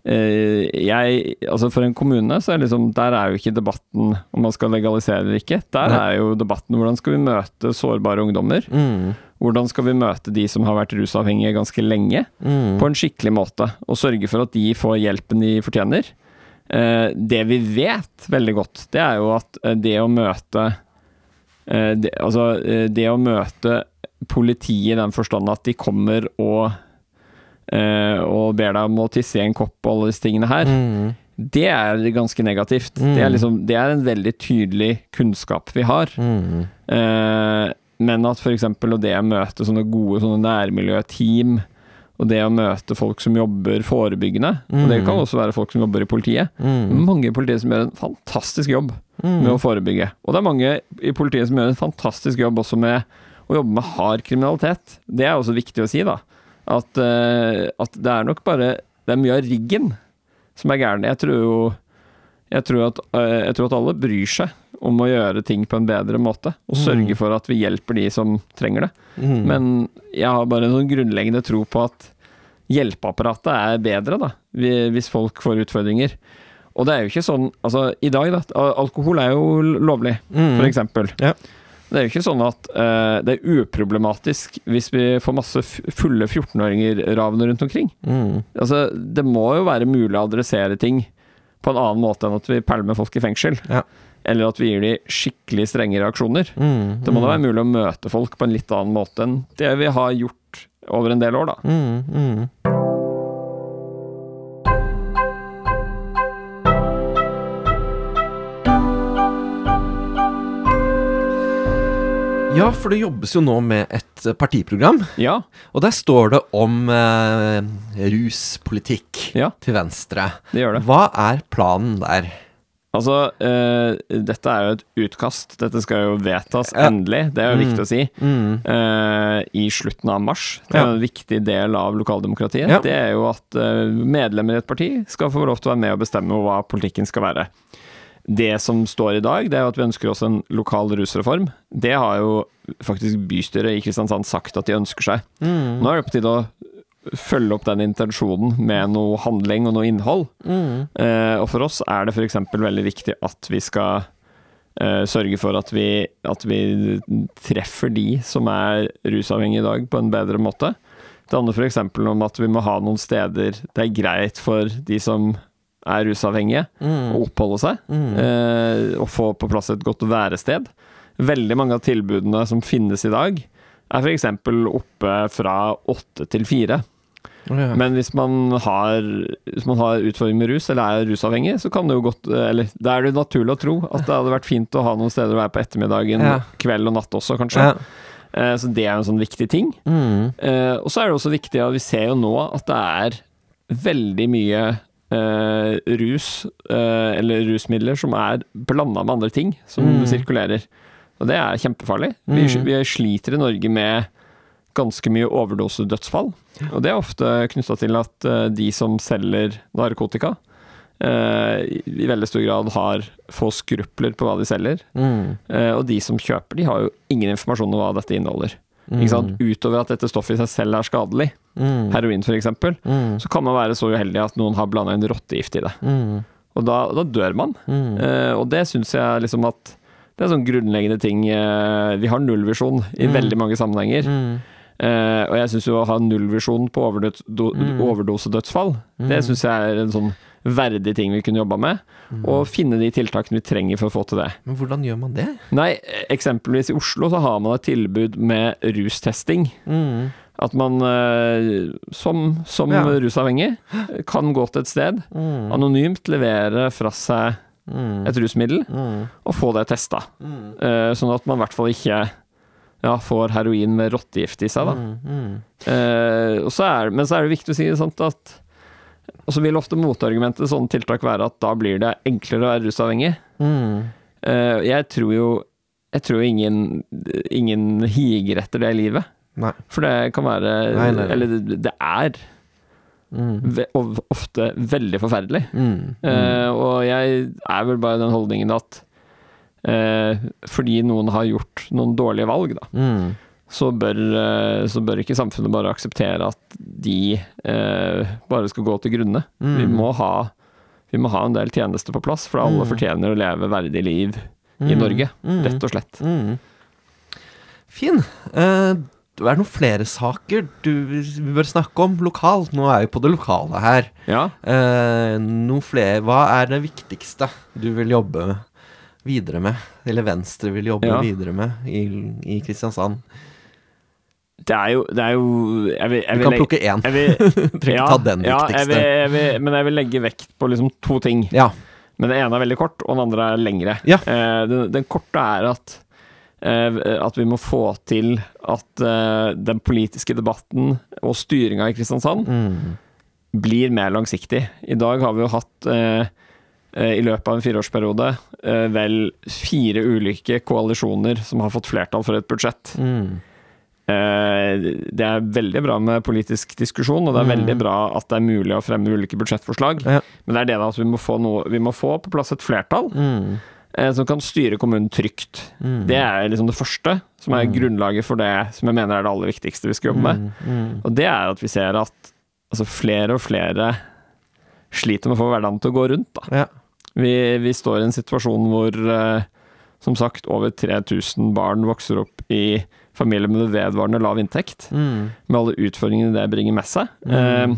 Speaker 2: jeg, altså For en kommune så er liksom, der er jo ikke debatten om man skal legalisere eller ikke. Der
Speaker 1: Nei.
Speaker 2: er jo debatten hvordan skal vi møte sårbare ungdommer.
Speaker 1: Mm.
Speaker 2: Hvordan skal vi møte de som har vært rusavhengige ganske lenge,
Speaker 1: Mm.
Speaker 2: på en skikkelig måte. Og sørge for at de får hjelpen de fortjener. Eh, det vi vet veldig godt, det er jo at eh, det å møte eh, det, Altså, eh, det å møte politiet i den forstand at de kommer og eh, og ber deg om å tisse i en kopp og alle disse tingene her,
Speaker 1: Mm.
Speaker 2: det er ganske negativt.
Speaker 1: Mm.
Speaker 2: Det, er liksom, det er en veldig tydelig kunnskap vi har.
Speaker 1: Mm.
Speaker 2: Eh, men at f.eks. det å møte sånne gode sånne nærmiljøteam, og det å møte folk som jobber forebyggende, og det kan
Speaker 1: Mm.
Speaker 2: også være folk som jobber i politiet
Speaker 1: Mm.
Speaker 2: Mange i politiet som gjør en fantastisk jobb med å forebygge. Og det er mange i politiet som gjør en fantastisk jobb også med å jobbe med hard kriminalitet. Det er også viktig å si, da. At, eh, at det er nok bare Det er mye av riggen som er gæren. Jeg tror jo jeg tror, at, eh, jeg tror at alle bryr seg om å gjøre ting på en bedre måte, og sørge
Speaker 1: Mm.
Speaker 2: for at vi hjelper de som trenger det.
Speaker 1: Mm.
Speaker 2: Men jeg har bare en sånn grunnleggende tro på at hjelpeapparatet er bedre, da, hvis folk får utfordringer. Og det er jo ikke sånn Altså, i dag, da. Alkohol er jo lovlig,
Speaker 1: Mm.
Speaker 2: for eksempel.
Speaker 1: Ja.
Speaker 2: Det er jo ikke sånn at uh, det er uproblematisk hvis vi får masse fulle 14-åringer ravende rundt omkring.
Speaker 1: Mm.
Speaker 2: Altså, det må jo være mulig å adressere ting på en annen måte enn at vi pælmer folk i fengsel.
Speaker 1: Ja.
Speaker 2: Eller at vi gir de skikkelig strenge reaksjoner.
Speaker 1: Mm.
Speaker 2: Det må da være mulig å møte folk på en litt annen måte enn det vi har gjort over en del år, da.
Speaker 1: Ja, for det jobbes jo nå med et eh, partiprogram,
Speaker 2: Ja,
Speaker 1: og der står det om eh, ruspolitikk
Speaker 2: Ja.
Speaker 1: til Venstre.
Speaker 2: det gjør det.
Speaker 1: Hva er planen der?
Speaker 2: Altså, eh, dette er jo et utkast. Dette skal jo vedtas
Speaker 1: Ja.
Speaker 2: endelig, det er jo
Speaker 1: Mm.
Speaker 2: viktig å si.
Speaker 1: Mm.
Speaker 2: eh, I slutten av mars. Det er en viktig del av lokaldemokratiet. Det er jo at eh, medlemmer i et parti skal få lov til å være med og bestemme hva politikken skal være. Det som står i dag, det er jo at vi ønsker oss en lokal rusreform. Det har jo faktisk bystyret i Kristiansand sagt at de ønsker seg.
Speaker 1: Mm.
Speaker 2: Nå er det på tide å følge opp den intensjonen med noe handling og noe innhold.
Speaker 1: Mm.
Speaker 2: Eh, og for oss er det f.eks. veldig viktig at vi skal eh, sørge for at vi, at vi treffer de som er rusavhengige i dag, på en bedre måte. Det handler f.eks. om at vi må ha noen steder det er greit for de som er rusavhengige,
Speaker 1: Mm.
Speaker 2: å oppholde seg.
Speaker 1: Mm.
Speaker 2: Eh, og få på plass et godt værested. Veldig mange av tilbudene som finnes i dag, er f.eks. oppe fra åtte til fire.
Speaker 1: Ja.
Speaker 2: Men hvis man har, hvis man har utfordringer med rus, eller er rusavhengig, så kan det jo godt Eller da er det naturlig å tro at det hadde vært fint å ha noen steder å være på ettermiddagen,
Speaker 1: Ja.
Speaker 2: kveld og natt også, kanskje.
Speaker 1: Ja.
Speaker 2: Eh, så det er en sånn viktig ting.
Speaker 1: Mm.
Speaker 2: Eh, og så er det også viktig at vi ser jo nå at det er veldig mye eh, rus, eh, eller rusmidler, som er blanda med andre ting, som
Speaker 1: Mm.
Speaker 2: sirkulerer. Og det er kjempefarlig. Vi,
Speaker 1: Mm.
Speaker 2: vi sliter i Norge med ganske mye overdosedødsfall. Og det er ofte knytta til at eh, de som selger narkotika, eh, i veldig stor grad har få skrupler på hva de selger.
Speaker 1: Mm.
Speaker 2: Eh, og de som kjøper, de har jo ingen informasjon om hva dette inneholder. Sant? Utover at dette stoffet i seg selv er skadelig,
Speaker 1: Mm.
Speaker 2: heroin f.eks.,
Speaker 1: Mm.
Speaker 2: så kan man være så uheldig at noen har blanda inn rottegift i det.
Speaker 1: Mm.
Speaker 2: Og da, da dør man.
Speaker 1: Mm.
Speaker 2: Eh, og det syns jeg liksom at det er sånn grunnleggende ting eh, Vi har nullvisjon i
Speaker 1: Mm.
Speaker 2: veldig mange sammenhenger.
Speaker 1: Mm.
Speaker 2: Eh, og jeg syns jo å ha nullvisjon på overdøds,
Speaker 1: Mm.
Speaker 2: overdosedødsfall, det syns jeg er en sånn verdig ting vi kunne jobba med. Og finne de tiltakene vi trenger for å få til det.
Speaker 1: Men hvordan gjør man det?
Speaker 2: Nei, eksempelvis i Oslo så har man et tilbud med rustesting.
Speaker 1: Mm.
Speaker 2: At man eh, som, som
Speaker 1: Ja.
Speaker 2: rusavhengig kan gå til et sted,
Speaker 1: Mm.
Speaker 2: anonymt levere fra seg
Speaker 1: Mm.
Speaker 2: et rusmiddel
Speaker 1: Mm.
Speaker 2: og få det testa.
Speaker 1: Mm.
Speaker 2: Eh, sånn at man i hvert fall ikke ja, får heroin med rottegift i seg. Da.
Speaker 1: Mm. Mm.
Speaker 2: Eh, og så er, men så er det viktig å si sant, at Og så vil ofte motargumentet til sånne tiltak være at da blir det enklere å være rusavhengig.
Speaker 1: Mm.
Speaker 2: Eh, jeg tror jo jeg tror ingen, ingen higer etter det i livet.
Speaker 1: Nei.
Speaker 2: For det kan være
Speaker 1: Nei, nei.
Speaker 2: Eller det, det er
Speaker 1: Mm.
Speaker 2: ofte veldig forferdelig.
Speaker 1: Mm.
Speaker 2: Uh, og jeg er vel bare den holdningen at uh, fordi noen har gjort noen dårlige valg, da,
Speaker 1: Mm.
Speaker 2: Så bør, eh, så bør ikke samfunnet bare akseptere at de eh, bare skal gå til grunne.
Speaker 1: Mm.
Speaker 2: Vi, må ha, vi må ha en del tjenester på plass, for alle
Speaker 1: Mm.
Speaker 2: fortjener å leve verdig liv i
Speaker 1: Mm.
Speaker 2: Norge,
Speaker 1: Mm.
Speaker 2: rett og slett.
Speaker 1: Mm. Fin. Eh, det er noen flere saker du, vi bør snakke om lokalt. Nå er vi på det lokale her.
Speaker 2: Ja,
Speaker 1: Eh, noen flere Hva er det viktigste du vil jobbe videre med? Eller Venstre vil jobbe
Speaker 2: Ja.
Speaker 1: videre med i, i Kristiansand?
Speaker 2: Det er jo, det er jo jeg vil, jeg
Speaker 1: Du kan
Speaker 2: legge-
Speaker 1: plukke én.
Speaker 2: vil,
Speaker 1: trenger ikke ta den
Speaker 2: ja,
Speaker 1: viktigste.
Speaker 2: vil, jeg vil, men jeg vil legge vekt på liksom to ting.
Speaker 1: Ja.
Speaker 2: Men det ene er veldig kort, og den andre er lengre.
Speaker 1: Ja.
Speaker 2: Eh, den, den korte er at, eh, at vi må få til at eh, den politiske debatten og styringa i Kristiansand
Speaker 1: Mm.
Speaker 2: blir mer langsiktig. I dag har vi jo hatt eh, eh, i løpet av en fireårsperiode eh, vel fire ulike koalisjoner som har fått flertall for et budsjett.
Speaker 1: Mm.
Speaker 2: Eh, Det er veldig bra med politisk diskusjon, og det er
Speaker 1: Mm.
Speaker 2: veldig bra at det er mulig å fremme ulike budsjettforslag.
Speaker 1: Ja.
Speaker 2: Men det er det da at vi må få, noe, vi må få på plass et flertall
Speaker 1: Mm.
Speaker 2: eh, som kan styre kommunen trygt.
Speaker 1: Mm.
Speaker 2: Det er liksom det første, som er
Speaker 1: Mm.
Speaker 2: grunnlaget for det som jeg mener er det aller viktigste vi skal jobbe med.
Speaker 1: Mm. Mm.
Speaker 2: Og det er at vi ser at altså, flere og flere sliter med å få hverdagen til å gå rundt. Da.
Speaker 1: Ja.
Speaker 2: Vi, vi står i en situasjon hvor eh, som sagt over 3000 barn vokser opp i familier med vedvarende lav inntekt,
Speaker 1: Mm.
Speaker 2: med alle utfordringene det bringer med seg.
Speaker 1: Mm.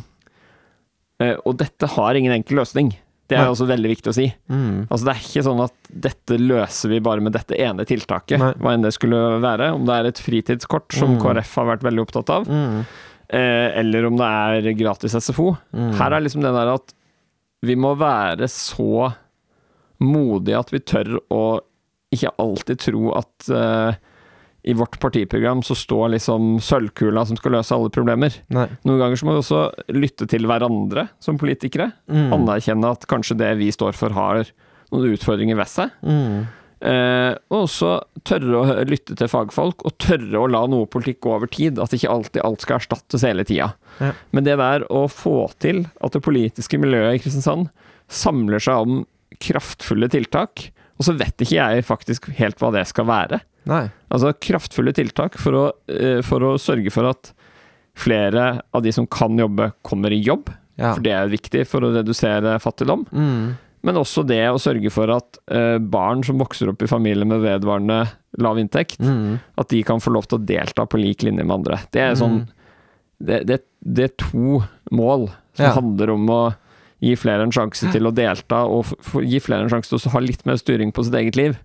Speaker 2: Eh, eh, og dette har ingen enkel løsning. Det er
Speaker 1: Nei.
Speaker 2: også veldig viktig å si.
Speaker 1: Mm.
Speaker 2: Altså Det er ikke sånn at dette løser vi bare med dette ene tiltaket,
Speaker 1: Nei.
Speaker 2: hva enn det skulle være. Om det er et fritidskort, som
Speaker 1: Mm.
Speaker 2: KrF har vært veldig opptatt av,
Speaker 1: Mm.
Speaker 2: eh, eller om det er gratis SFO.
Speaker 1: Mm.
Speaker 2: Her er liksom det der at vi må være så modige at vi tør å ikke alltid tro at eh, i vårt partiprogram så står liksom sølvkula som skal løse alle problemer.
Speaker 1: Nei.
Speaker 2: Noen ganger så må vi også lytte til hverandre som politikere.
Speaker 1: Mm.
Speaker 2: Anerkjenne at kanskje det vi står for har noen utfordringer ved seg.
Speaker 1: Mm.
Speaker 2: Eh, og også tørre å lytte til fagfolk, og tørre å la noe politikk gå over tid. At ikke alltid alt skal erstattes hele tida.
Speaker 1: Ja.
Speaker 2: Men det der å få til at det politiske miljøet i Kristiansand samler seg om kraftfulle tiltak, og så vet ikke jeg faktisk helt hva det skal være.
Speaker 1: Nei.
Speaker 2: Altså kraftfulle tiltak for å, eh, for å sørge for at flere av de som kan jobbe, kommer i jobb.
Speaker 1: Ja.
Speaker 2: For det er viktig for å redusere fattigdom.
Speaker 1: Mm.
Speaker 2: Men også det å sørge for at eh, barn som vokser opp i familier med vedvarende lav inntekt,
Speaker 1: Mm.
Speaker 2: at de kan få lov til å delta på lik linje med andre. Det er sånn
Speaker 1: Mm.
Speaker 2: det, det, det er to mål som
Speaker 1: Ja.
Speaker 2: handler om å gi flere en sjanse til å delta, og gi flere en sjanse til å ha litt mer styring på sitt eget liv.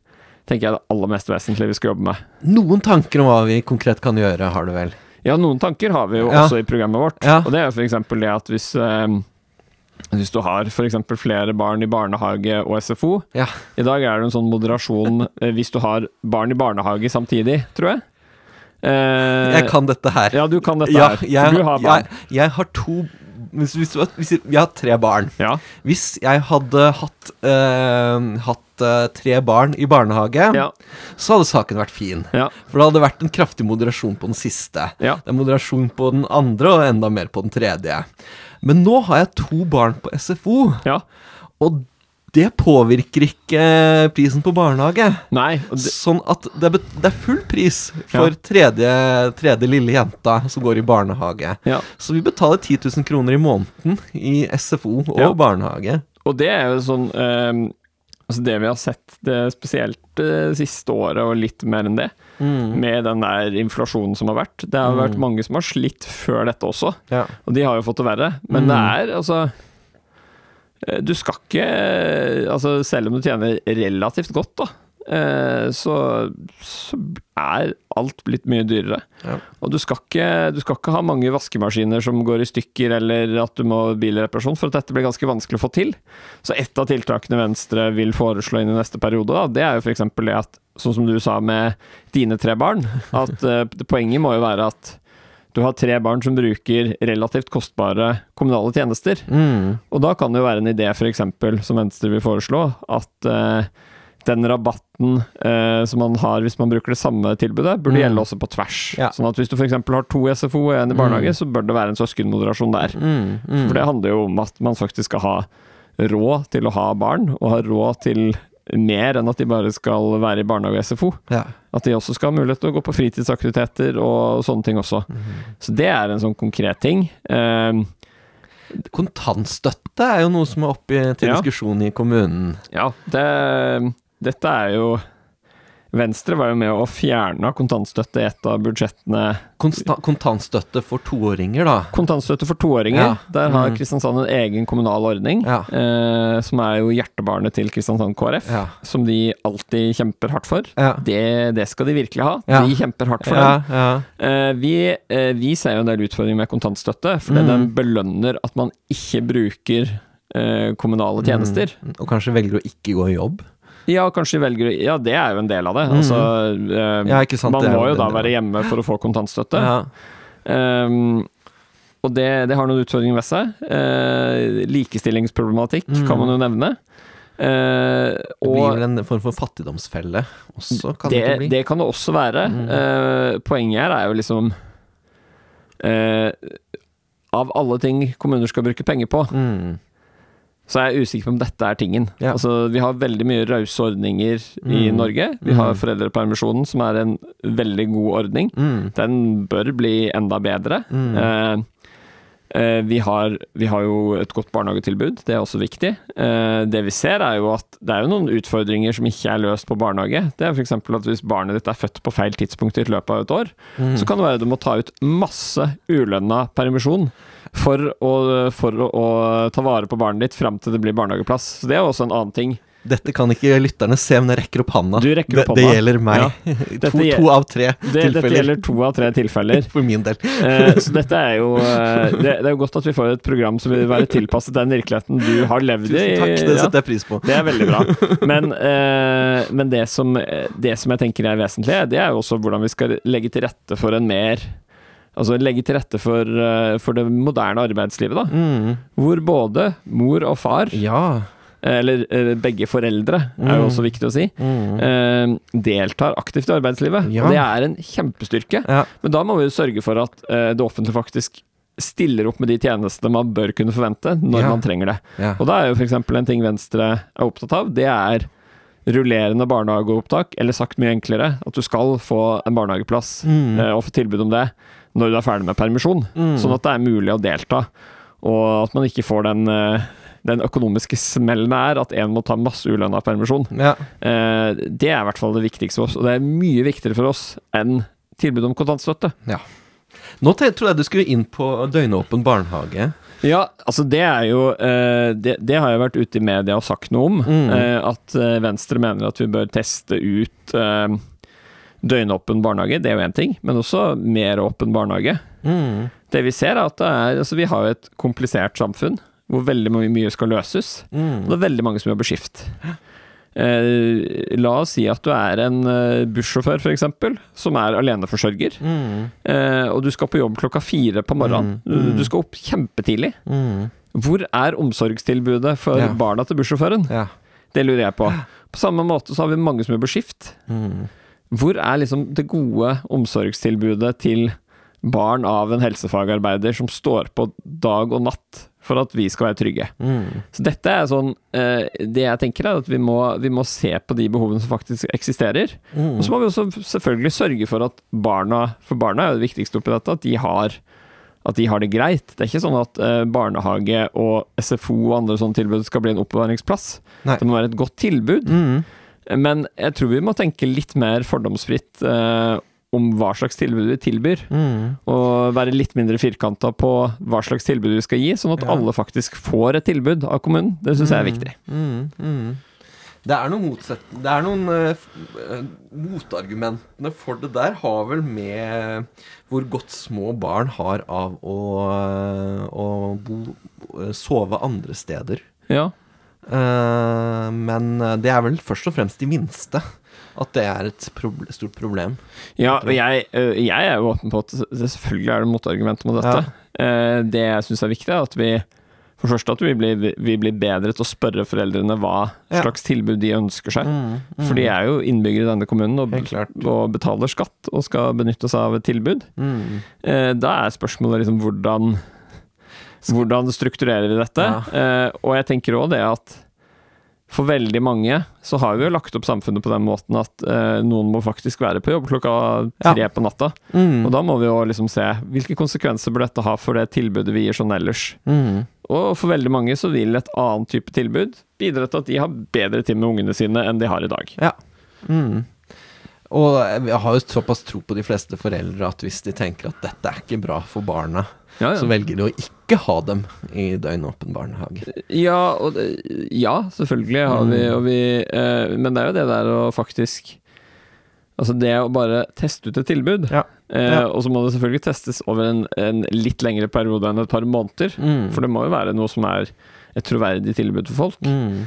Speaker 2: Tenker jeg er det aller mest vesentlige vi skal jobbe med.
Speaker 1: Noen tanker om hva vi konkret kan gjøre, har du vel?
Speaker 2: Ja, noen tanker har vi jo
Speaker 1: Ja.
Speaker 2: også i programmet vårt.
Speaker 1: Ja.
Speaker 2: Og det er f.eks. det at hvis eh, hvis du har f.eks. flere barn i barnehage og SFO
Speaker 1: Ja.
Speaker 2: I dag er det en sånn moderasjon eh, hvis du har barn i barnehage samtidig, tror jeg. Eh,
Speaker 1: Jeg kan dette her.
Speaker 2: Ja, du kan dette
Speaker 1: Ja,
Speaker 2: her.
Speaker 1: jeg,
Speaker 2: for du har barn.
Speaker 1: Jeg, jeg har to hvis, hvis, hvis Jeg har tre barn.
Speaker 2: Ja.
Speaker 1: Hvis jeg hadde hatt, eh, hatt eh, tre barn i barnehage,
Speaker 2: Ja.
Speaker 1: så hadde saken vært fin.
Speaker 2: Ja.
Speaker 1: For det hadde vært en kraftig moderasjon på den siste.
Speaker 2: Ja.
Speaker 1: Det er moderasjon på den andre, og enda mer på den tredje. Men nå har jeg to barn på SFO,
Speaker 2: ja.
Speaker 1: og det påvirker ikke prisen på barnehage.
Speaker 2: Nei. det-
Speaker 1: Sånn at det er, det er full pris for
Speaker 2: Ja.
Speaker 1: tredje, tredje lille jenta som går i barnehage.
Speaker 2: Ja.
Speaker 1: Så vi betaler 10 000 kroner i måneden i SFO og
Speaker 2: Ja.
Speaker 1: barnehage.
Speaker 2: Og det er jo sånn eh, Altså det vi har sett det spesielt det siste året, og litt mer enn det, med den der inflasjonen som har vært. Det har vært mange som har slitt før dette også,
Speaker 1: Ja.
Speaker 2: og de har jo fått det verre. Men det er altså eh, Du skal ikke Altså, selv om du tjener relativt godt, da, eh, så, så er alt blitt mye dyrere.
Speaker 1: Ja.
Speaker 2: Og du skal, ikke, du skal ikke ha mange vaskemaskiner som går i stykker, eller at du må bilreparasjon, for at dette blir ganske vanskelig å få til. Så et av tiltakene Venstre vil foreslå inn i neste periode, da, det er jo f.eks. det at, sånn som du sa med dine tre barn, at eh, poenget må jo være at du har tre barn som bruker relativt kostbare kommunale tjenester.
Speaker 1: Mm.
Speaker 2: Og da kan det jo være en idé, f.eks., som Venstre vil foreslå, at eh, den rabatten eh, som man har hvis man bruker det samme tilbudet, burde
Speaker 1: Mm.
Speaker 2: gjelde også på tvers.
Speaker 1: Ja.
Speaker 2: Sånn at hvis du f.eks. har to SFO og en i barnehage, så bør det være en søskenmoderasjon der.
Speaker 1: Mm. Mm.
Speaker 2: For det handler jo om at man faktisk skal ha råd til å ha barn, og ha råd til mer enn at de bare skal være i barnehage og SFO.
Speaker 1: Ja.
Speaker 2: At de også skal ha mulighet til å gå på fritidsaktiviteter og sånne ting også. Så det er en sånn konkret ting. Um,
Speaker 1: Kontantstøtte er jo noe som er oppe i- til
Speaker 2: Ja.
Speaker 1: diskusjon i kommunen.
Speaker 2: Ja, det, dette er jo Venstre var jo med å fjerne kontantstøtte i et av budsjettene.
Speaker 1: Konsta kontantstøtte for toåringer, da.
Speaker 2: Kontantstøtte for toåringer.
Speaker 1: Ja.
Speaker 2: Der har
Speaker 1: Mm.
Speaker 2: Kristiansand en egen kommunal ordning,
Speaker 1: Ja.
Speaker 2: eh, som er jo hjertebarnet til Kristiansand KrF.
Speaker 1: Ja.
Speaker 2: Som de alltid kjemper hardt for. Det, det skal de virkelig ha. De kjemper hardt for
Speaker 1: ja.
Speaker 2: Eh, vi, eh, vi ser jo en del utfordringer med kontantstøtte, fordi
Speaker 1: Mm.
Speaker 2: den belønner at man ikke bruker eh, kommunale tjenester.
Speaker 1: Mm. Og kanskje velger å ikke gå i jobb.
Speaker 2: Ja, kanskje de velger Ja, det er jo en del av det. Altså, mm.
Speaker 1: Ja, ikke sant,
Speaker 2: man
Speaker 1: det
Speaker 2: må
Speaker 1: jo
Speaker 2: da være hjemme for å få kontantstøtte.
Speaker 1: Ja.
Speaker 2: Um, og det, det har noen utfordringer ved seg. Uh, likestillingsproblematikk
Speaker 1: Mm.
Speaker 2: kan man jo nevne. Eh,
Speaker 1: Det blir vel en form for fattigdomsfelle også, kan det,
Speaker 2: det,
Speaker 1: bli?
Speaker 2: det kan det også være.
Speaker 1: Mm.
Speaker 2: Uh, poenget her er jo liksom uh, Av alle ting kommuner skal bruke penger på,
Speaker 1: Mm.
Speaker 2: Så er jeg usikker på om dette er tingen.
Speaker 1: Ja.
Speaker 2: Altså, vi har veldig mye rause ordninger i
Speaker 1: Mm.
Speaker 2: Norge. Vi har
Speaker 1: Mm.
Speaker 2: foreldrepermisjonen, som er en veldig god ordning.
Speaker 1: Mm.
Speaker 2: Den bør bli enda bedre.
Speaker 1: Mm.
Speaker 2: Eh, vi, har, vi har jo et godt barnehagetilbud, det er også viktig. Eh, det vi ser er jo at det er jo noen utfordringer som ikke er løst på barnehage. Det er f.eks. at hvis barnet ditt er født på feil tidspunkt i løpet av et år,
Speaker 1: Mm.
Speaker 2: så kan det være du må ta ut masse ulønna permisjon for å, for å, å ta vare på barnet ditt fram til det blir barnehageplass. Så det er også en annen ting.
Speaker 1: Dette kan ikke lytterne se, men jeg rekker opp handa.
Speaker 2: Du rekker opp
Speaker 1: det, det gjelder meg.
Speaker 2: Dette
Speaker 1: to, to av tre
Speaker 2: Det, dette gjelder to av tre tilfeller.
Speaker 1: for min del.
Speaker 2: Eh, så dette er jo eh, det, det er jo godt at vi får et program som vil være tilpasset den virkeligheten du har levd i.
Speaker 1: Tusen takk, det
Speaker 2: Ja,
Speaker 1: setter jeg pris på.
Speaker 2: det er veldig bra. Men, eh, men det, som, det som jeg tenker er vesentlig, det er jo også hvordan vi skal legge til rette for en mer Altså legge til rette for, eh, for det moderne arbeidslivet, da.
Speaker 1: Mm.
Speaker 2: Hvor både mor og far,
Speaker 1: Ja.
Speaker 2: Eller eh, begge foreldre, er jo
Speaker 1: Mm.
Speaker 2: også viktig å si,
Speaker 1: Mm.
Speaker 2: eh, deltar aktivt i arbeidslivet.
Speaker 1: Ja.
Speaker 2: Det er en kjempestyrke.
Speaker 1: ja.
Speaker 2: Men da må vi jo sørge for at eh, det offentlige faktisk stiller opp med de tjenestene man bør kunne forvente når
Speaker 1: Ja.
Speaker 2: man trenger det. Og da er jo f.eks. en ting Venstre er opptatt av, det er rullerende barnehageopptak, eller sagt mye enklere, at du skal få en barnehageplass
Speaker 1: Mm.
Speaker 2: eh, og få tilbud om det når du er ferdig med permisjon.
Speaker 1: Mm.
Speaker 2: Sånn at det er mulig å delta, og at man ikke får den, eh, den økonomiske smellen er at en må ta masse ulønna permisjon.
Speaker 1: ja.
Speaker 2: Eh, det er i hvert fall det viktigste for oss, og det er mye viktigere for oss enn tilbud om kontantstøtte.
Speaker 1: Ja. Nå tror jeg du skulle inn på døgnåpen barnehage.
Speaker 2: Ja, altså det er jo eh, det, det har jeg vært ute i media og sagt noe om.
Speaker 1: Mm.
Speaker 2: eh, At Venstre mener at vi bør teste ut døgnåpen barnehage. Det er jo én ting, men også mer åpen barnehage.
Speaker 1: Mm.
Speaker 2: Det vi ser er at det er, altså vi har jo et komplisert samfunn hvor veldig mye skal løses. Og
Speaker 1: Mm.
Speaker 2: det er veldig mange som jobber skift. Eh, la oss si at du er en eh, bussjåfør, f.eks., som er aleneforsørger.
Speaker 1: Mm.
Speaker 2: Eh, og du skal på jobb klokka fire på morgenen.
Speaker 1: Mm, mm.
Speaker 2: Du, du skal opp kjempetidlig.
Speaker 1: Mm.
Speaker 2: Hvor er omsorgstilbudet for
Speaker 1: Ja.
Speaker 2: barna til bussjåføren?
Speaker 1: Ja.
Speaker 2: Det lurer jeg på. På samme måte så har vi mange som jobber skift.
Speaker 1: Mm.
Speaker 2: Hvor er liksom det gode omsorgstilbudet til barn av en helsefagarbeider som står på dag og natt for at vi skal være trygge?
Speaker 1: Mm.
Speaker 2: Så dette er sånn eh, Det jeg tenker er at vi må, vi må se på de behovene som faktisk eksisterer.
Speaker 1: Mm.
Speaker 2: Og så må vi også selvfølgelig sørge for at barna For barna er jo det viktigste oppi dette, at de har at de har det greit. Det er ikke sånn at eh, barnehage og SFO og andre sånne tilbud skal bli en oppbevaringsplass.
Speaker 1: Nei.
Speaker 2: Det må være et godt tilbud.
Speaker 1: Mm.
Speaker 2: Men jeg tror vi må tenke litt mer fordomsfritt eh, om hva slags tilbud vi tilbyr.
Speaker 1: Mm.
Speaker 2: Og være litt mindre firkanta på hva slags tilbud vi skal gi, sånn at
Speaker 1: Ja.
Speaker 2: alle faktisk får et tilbud av kommunen. Det syns jeg er viktig.
Speaker 1: Mm, mm. Det er noen motsett... Det er noen uh, Motargumentene for det der har vel med hvor godt små barn har av å, eh, å bo, eh, sove andre steder.
Speaker 2: Ja.
Speaker 1: Uh, men det er vel først og fremst de minste at det er et proble stort problem.
Speaker 2: Ja, jeg, jeg er jo åpen på at det selvfølgelig er det motargumenter mot dette. Ja. Det jeg syns er viktig, er at vi for det første at vi blir, vi blir bedre til å spørre foreldrene hva
Speaker 1: Ja.
Speaker 2: slags tilbud de ønsker seg.
Speaker 1: Mm, mm.
Speaker 2: For de er jo innbyggere i denne kommunen og, og betaler skatt og skal benytte seg av et tilbud.
Speaker 1: Mm.
Speaker 2: Eh, Da er spørsmålet liksom hvordan Hvordan strukturerer vi dette?
Speaker 1: Ja.
Speaker 2: Eh, Og jeg tenker òg det at for veldig mange så har vi jo lagt opp samfunnet på den måten at eh, noen må faktisk være på jobb klokka tre på natta.
Speaker 1: Mm.
Speaker 2: Og da må vi jo liksom se hvilke konsekvenser bør dette ha for det tilbudet vi gir sånn ellers.
Speaker 1: Mm.
Speaker 2: Og for veldig mange så vil et annet type tilbud bidra til at de har bedre tid med ungene sine enn de har i dag.
Speaker 1: Mm. Og jeg har jo såpass tro på de fleste foreldre at hvis de tenker at dette er ikke bra for barna,
Speaker 2: Ja,
Speaker 1: så velger de å ikke ha dem i døgnåpen barnehage.
Speaker 2: Ja, og det, ja, selvfølgelig har vi,
Speaker 1: Mm.
Speaker 2: og vi eh, Men det er jo det der å faktisk Altså det å bare teste ut et tilbud,
Speaker 1: Ja.
Speaker 2: eh,
Speaker 1: Ja.
Speaker 2: og så må det selvfølgelig testes over en, en litt lengre periode enn et par måneder.
Speaker 1: Mm.
Speaker 2: For det må jo være noe som er et troverdig tilbud for folk.
Speaker 1: Mm.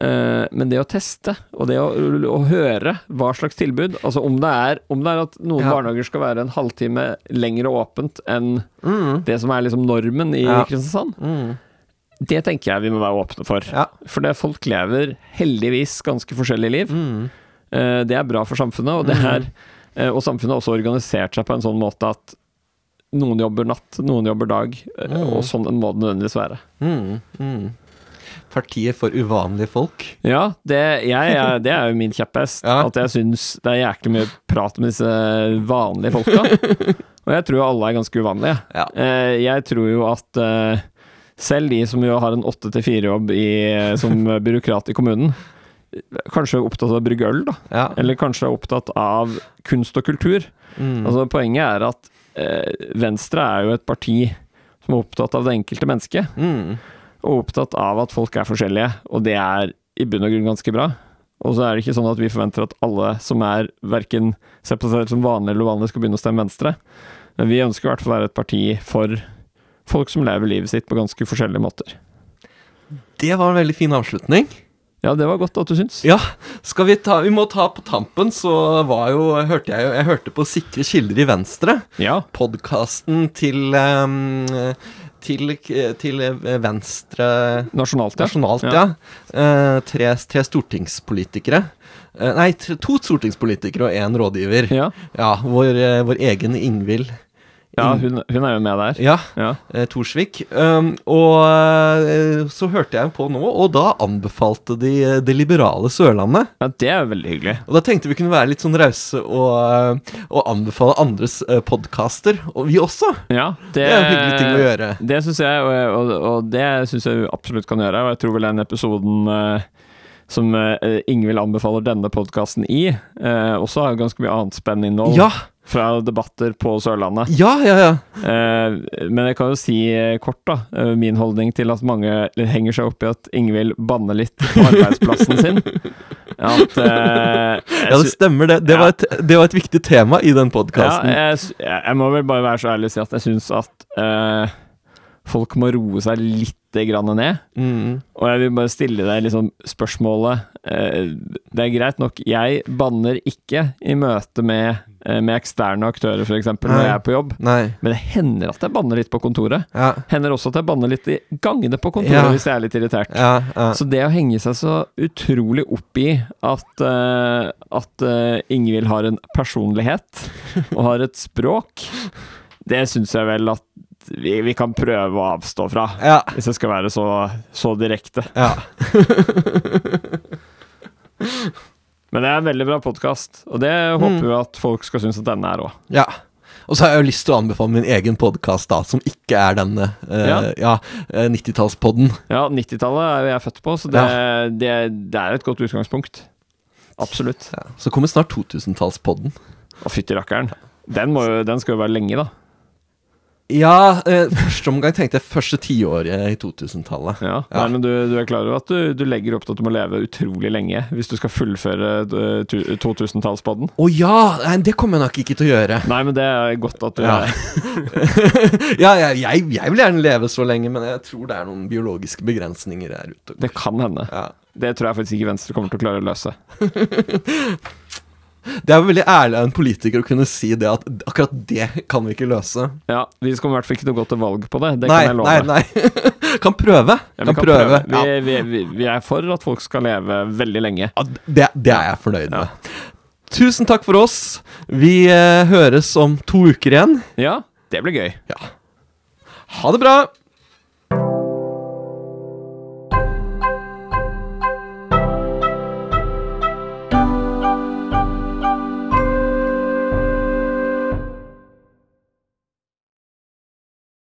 Speaker 2: Eh, men det å teste, og det å, å høre hva slags tilbud Altså om det er, om det er at noen
Speaker 1: Ja.
Speaker 2: barnehager skal være en halvtime lengre åpent enn
Speaker 1: Mm.
Speaker 2: det som er liksom normen i
Speaker 1: Ja.
Speaker 2: Kristiansand,
Speaker 1: Mm.
Speaker 2: det tenker jeg vi må være åpne for.
Speaker 1: Ja.
Speaker 2: For det folk lever heldigvis ganske forskjellige liv.
Speaker 1: Mm.
Speaker 2: Eh, det er bra for samfunnet, og, det er, eh, og samfunnet har også organisert seg på en sånn måte at noen jobber natt, noen jobber dag,
Speaker 1: Mm.
Speaker 2: og sånn må det nødvendigvis være.
Speaker 1: Mm. Partiet for uvanlige folk.
Speaker 2: Ja, det, jeg, er- det er jo min kjepphest.
Speaker 1: Ja.
Speaker 2: At jeg syns det er jæklig mye prat med disse vanlige folka. Og jeg tror alle er ganske uvanlige.
Speaker 1: Ja.
Speaker 2: Eh, Jeg tror jo at eh, selv de som jo har en åtte til fire-jobb som byråkrat i kommunen, kanskje er opptatt av å brygge øl, da.
Speaker 1: Ja.
Speaker 2: Eller kanskje er opptatt av kunst og kultur.
Speaker 1: Mm.
Speaker 2: Altså Poenget er at eh, Venstre er jo et parti som er opptatt av det enkelte mennesket
Speaker 1: Mm.
Speaker 2: Og opptatt av at folk er forskjellige, og det er i bunn og grunn ganske bra. Og så er det ikke sånn at vi forventer at alle som er verken ser på seg selv som vanlig eller uvanlig, skal begynne å stemme Venstre. Men vi ønsker i hvert fall å være et parti for folk som lever livet sitt på ganske forskjellige måter.
Speaker 1: Det var en veldig fin avslutning.
Speaker 2: Ja, det var godt at du syns.
Speaker 1: Ja, skal vi ta Vi må ta på tampen, så var jo Hørte jeg jo Jeg hørte på Sikre kilder i Venstre.
Speaker 2: Ja.
Speaker 1: Podkasten til ehm, til, til Venstre
Speaker 2: Nasjonalt, ja.
Speaker 1: nasjonalt,
Speaker 2: Ja.
Speaker 1: ja. Eh, tre, tre stortingspolitikere. Eh, nei, to stortingspolitikere og én rådgiver.
Speaker 2: Ja,
Speaker 1: Ja, vår, eh, vår egen Ingvild
Speaker 2: ja hun, hun er jo med der.
Speaker 1: ja,
Speaker 2: Ja.
Speaker 1: eh, Torsvik. Um, og eh, så hørte jeg på nå, og da anbefalte de eh, Det liberale Sørlandet.
Speaker 2: ja, det er jo veldig hyggelig.
Speaker 1: Og da tenkte vi kunne være litt sånn rause og, eh, og anbefale andres podkaster. Og vi også.
Speaker 2: Ja, det,
Speaker 1: Det er en hyggelig ting å gjøre.
Speaker 2: Det syns jeg, og, og, og det syns jeg absolutt kan gjøre. Og jeg tror vel den episoden som Ingvild anbefaler denne podkasten i, også har ganske mye annet spennende innhold.
Speaker 1: Ja,
Speaker 2: fra debatter på Sørlandet.
Speaker 1: Ja, ja, ja.
Speaker 2: Eh, men jeg kan jo si eh, kort, da, eh, min holdning til at mange henger seg opp i at Ingvild banner litt på arbeidsplassen sin. At eh,
Speaker 1: Ja, det stemmer det. Det,
Speaker 2: Ja.
Speaker 1: var, et, det var et viktig tema i den
Speaker 2: ja,
Speaker 1: podkasten.
Speaker 2: jeg, jeg jeg må vel bare være så ærlig og si at jeg syns at eh, folk må roe seg litt grann ned.
Speaker 1: Mm.
Speaker 2: Og jeg vil bare stille deg liksom spørsmålet eh, Det er greit nok, jeg banner ikke i møte med, eh, med eksterne aktører, f.eks. når jeg er på jobb.
Speaker 1: Nei.
Speaker 2: Men det hender at jeg banner litt på kontoret.
Speaker 1: Ja.
Speaker 2: Hender også at jeg banner litt i gangene på kontoret
Speaker 1: Ja.
Speaker 2: hvis jeg er litt irritert.
Speaker 1: Ja, ja.
Speaker 2: Så det å henge seg så utrolig opp i at, uh, at uh, Ingvild har en personlighet og har et språk, det syns jeg vel at vi, vi kan prøve å avstå fra.
Speaker 1: ja.
Speaker 2: Hvis jeg skal være så, så direkte.
Speaker 1: ja.
Speaker 2: Men det er en veldig bra podkast, og det
Speaker 1: Mm.
Speaker 2: håper vi at folk skal synes at denne er òg.
Speaker 1: ja. Og så har jeg jo lyst til å anbefale min egen podkast, da, som ikke er denne. uh,
Speaker 2: Ja.
Speaker 1: ja, eh, 90-tallspodden.
Speaker 2: Ja, 90-tallet er jo jeg født på, så det, det, det er et godt utgangspunkt. Absolutt.
Speaker 1: Ja. Så kommer snart 2000-tallspodden.
Speaker 2: Og fytti rakkeren. Den, jo- den skal jo være lenge, da.
Speaker 1: Ja, eh, første omgang tenkte jeg første tiåret i 2000-tallet.
Speaker 2: Ja,
Speaker 1: Ja.
Speaker 2: Nei, men du, du er klar over at du, du legger opp til at du må leve utrolig lenge hvis du skal fullføre eh, 2000-tallspodden?
Speaker 1: Å ja! Nei, det kommer jeg nok ikke til å gjøre.
Speaker 2: Nei, men det er godt at du
Speaker 1: Ja.
Speaker 2: er
Speaker 1: ja, jeg, jeg, vil gjerne leve så lenge, men jeg tror det er noen biologiske begrensninger der ute.
Speaker 2: Det kan hende.
Speaker 1: Ja.
Speaker 2: Det tror jeg faktisk ikke Venstre kommer til å klare å løse.
Speaker 1: Det er veldig ærlig av en politiker å kunne si det at akkurat det kan vi ikke løse.
Speaker 2: Ja, Vi kommer i hvert fall ikke å gå til valg på det. Det
Speaker 1: nei,
Speaker 2: kan jeg love.
Speaker 1: nei, nei. kan prøve.
Speaker 2: Ja, vi
Speaker 1: kan, prøve.
Speaker 2: Vi,
Speaker 1: Ja.
Speaker 2: vi, vi, vi er for at folk skal leve veldig lenge.
Speaker 1: Ja, det, det er jeg fornøyd med. Tusen takk for oss. Vi eh, høres om to uker igjen.
Speaker 2: Ja, det blir gøy.
Speaker 1: Ha det bra!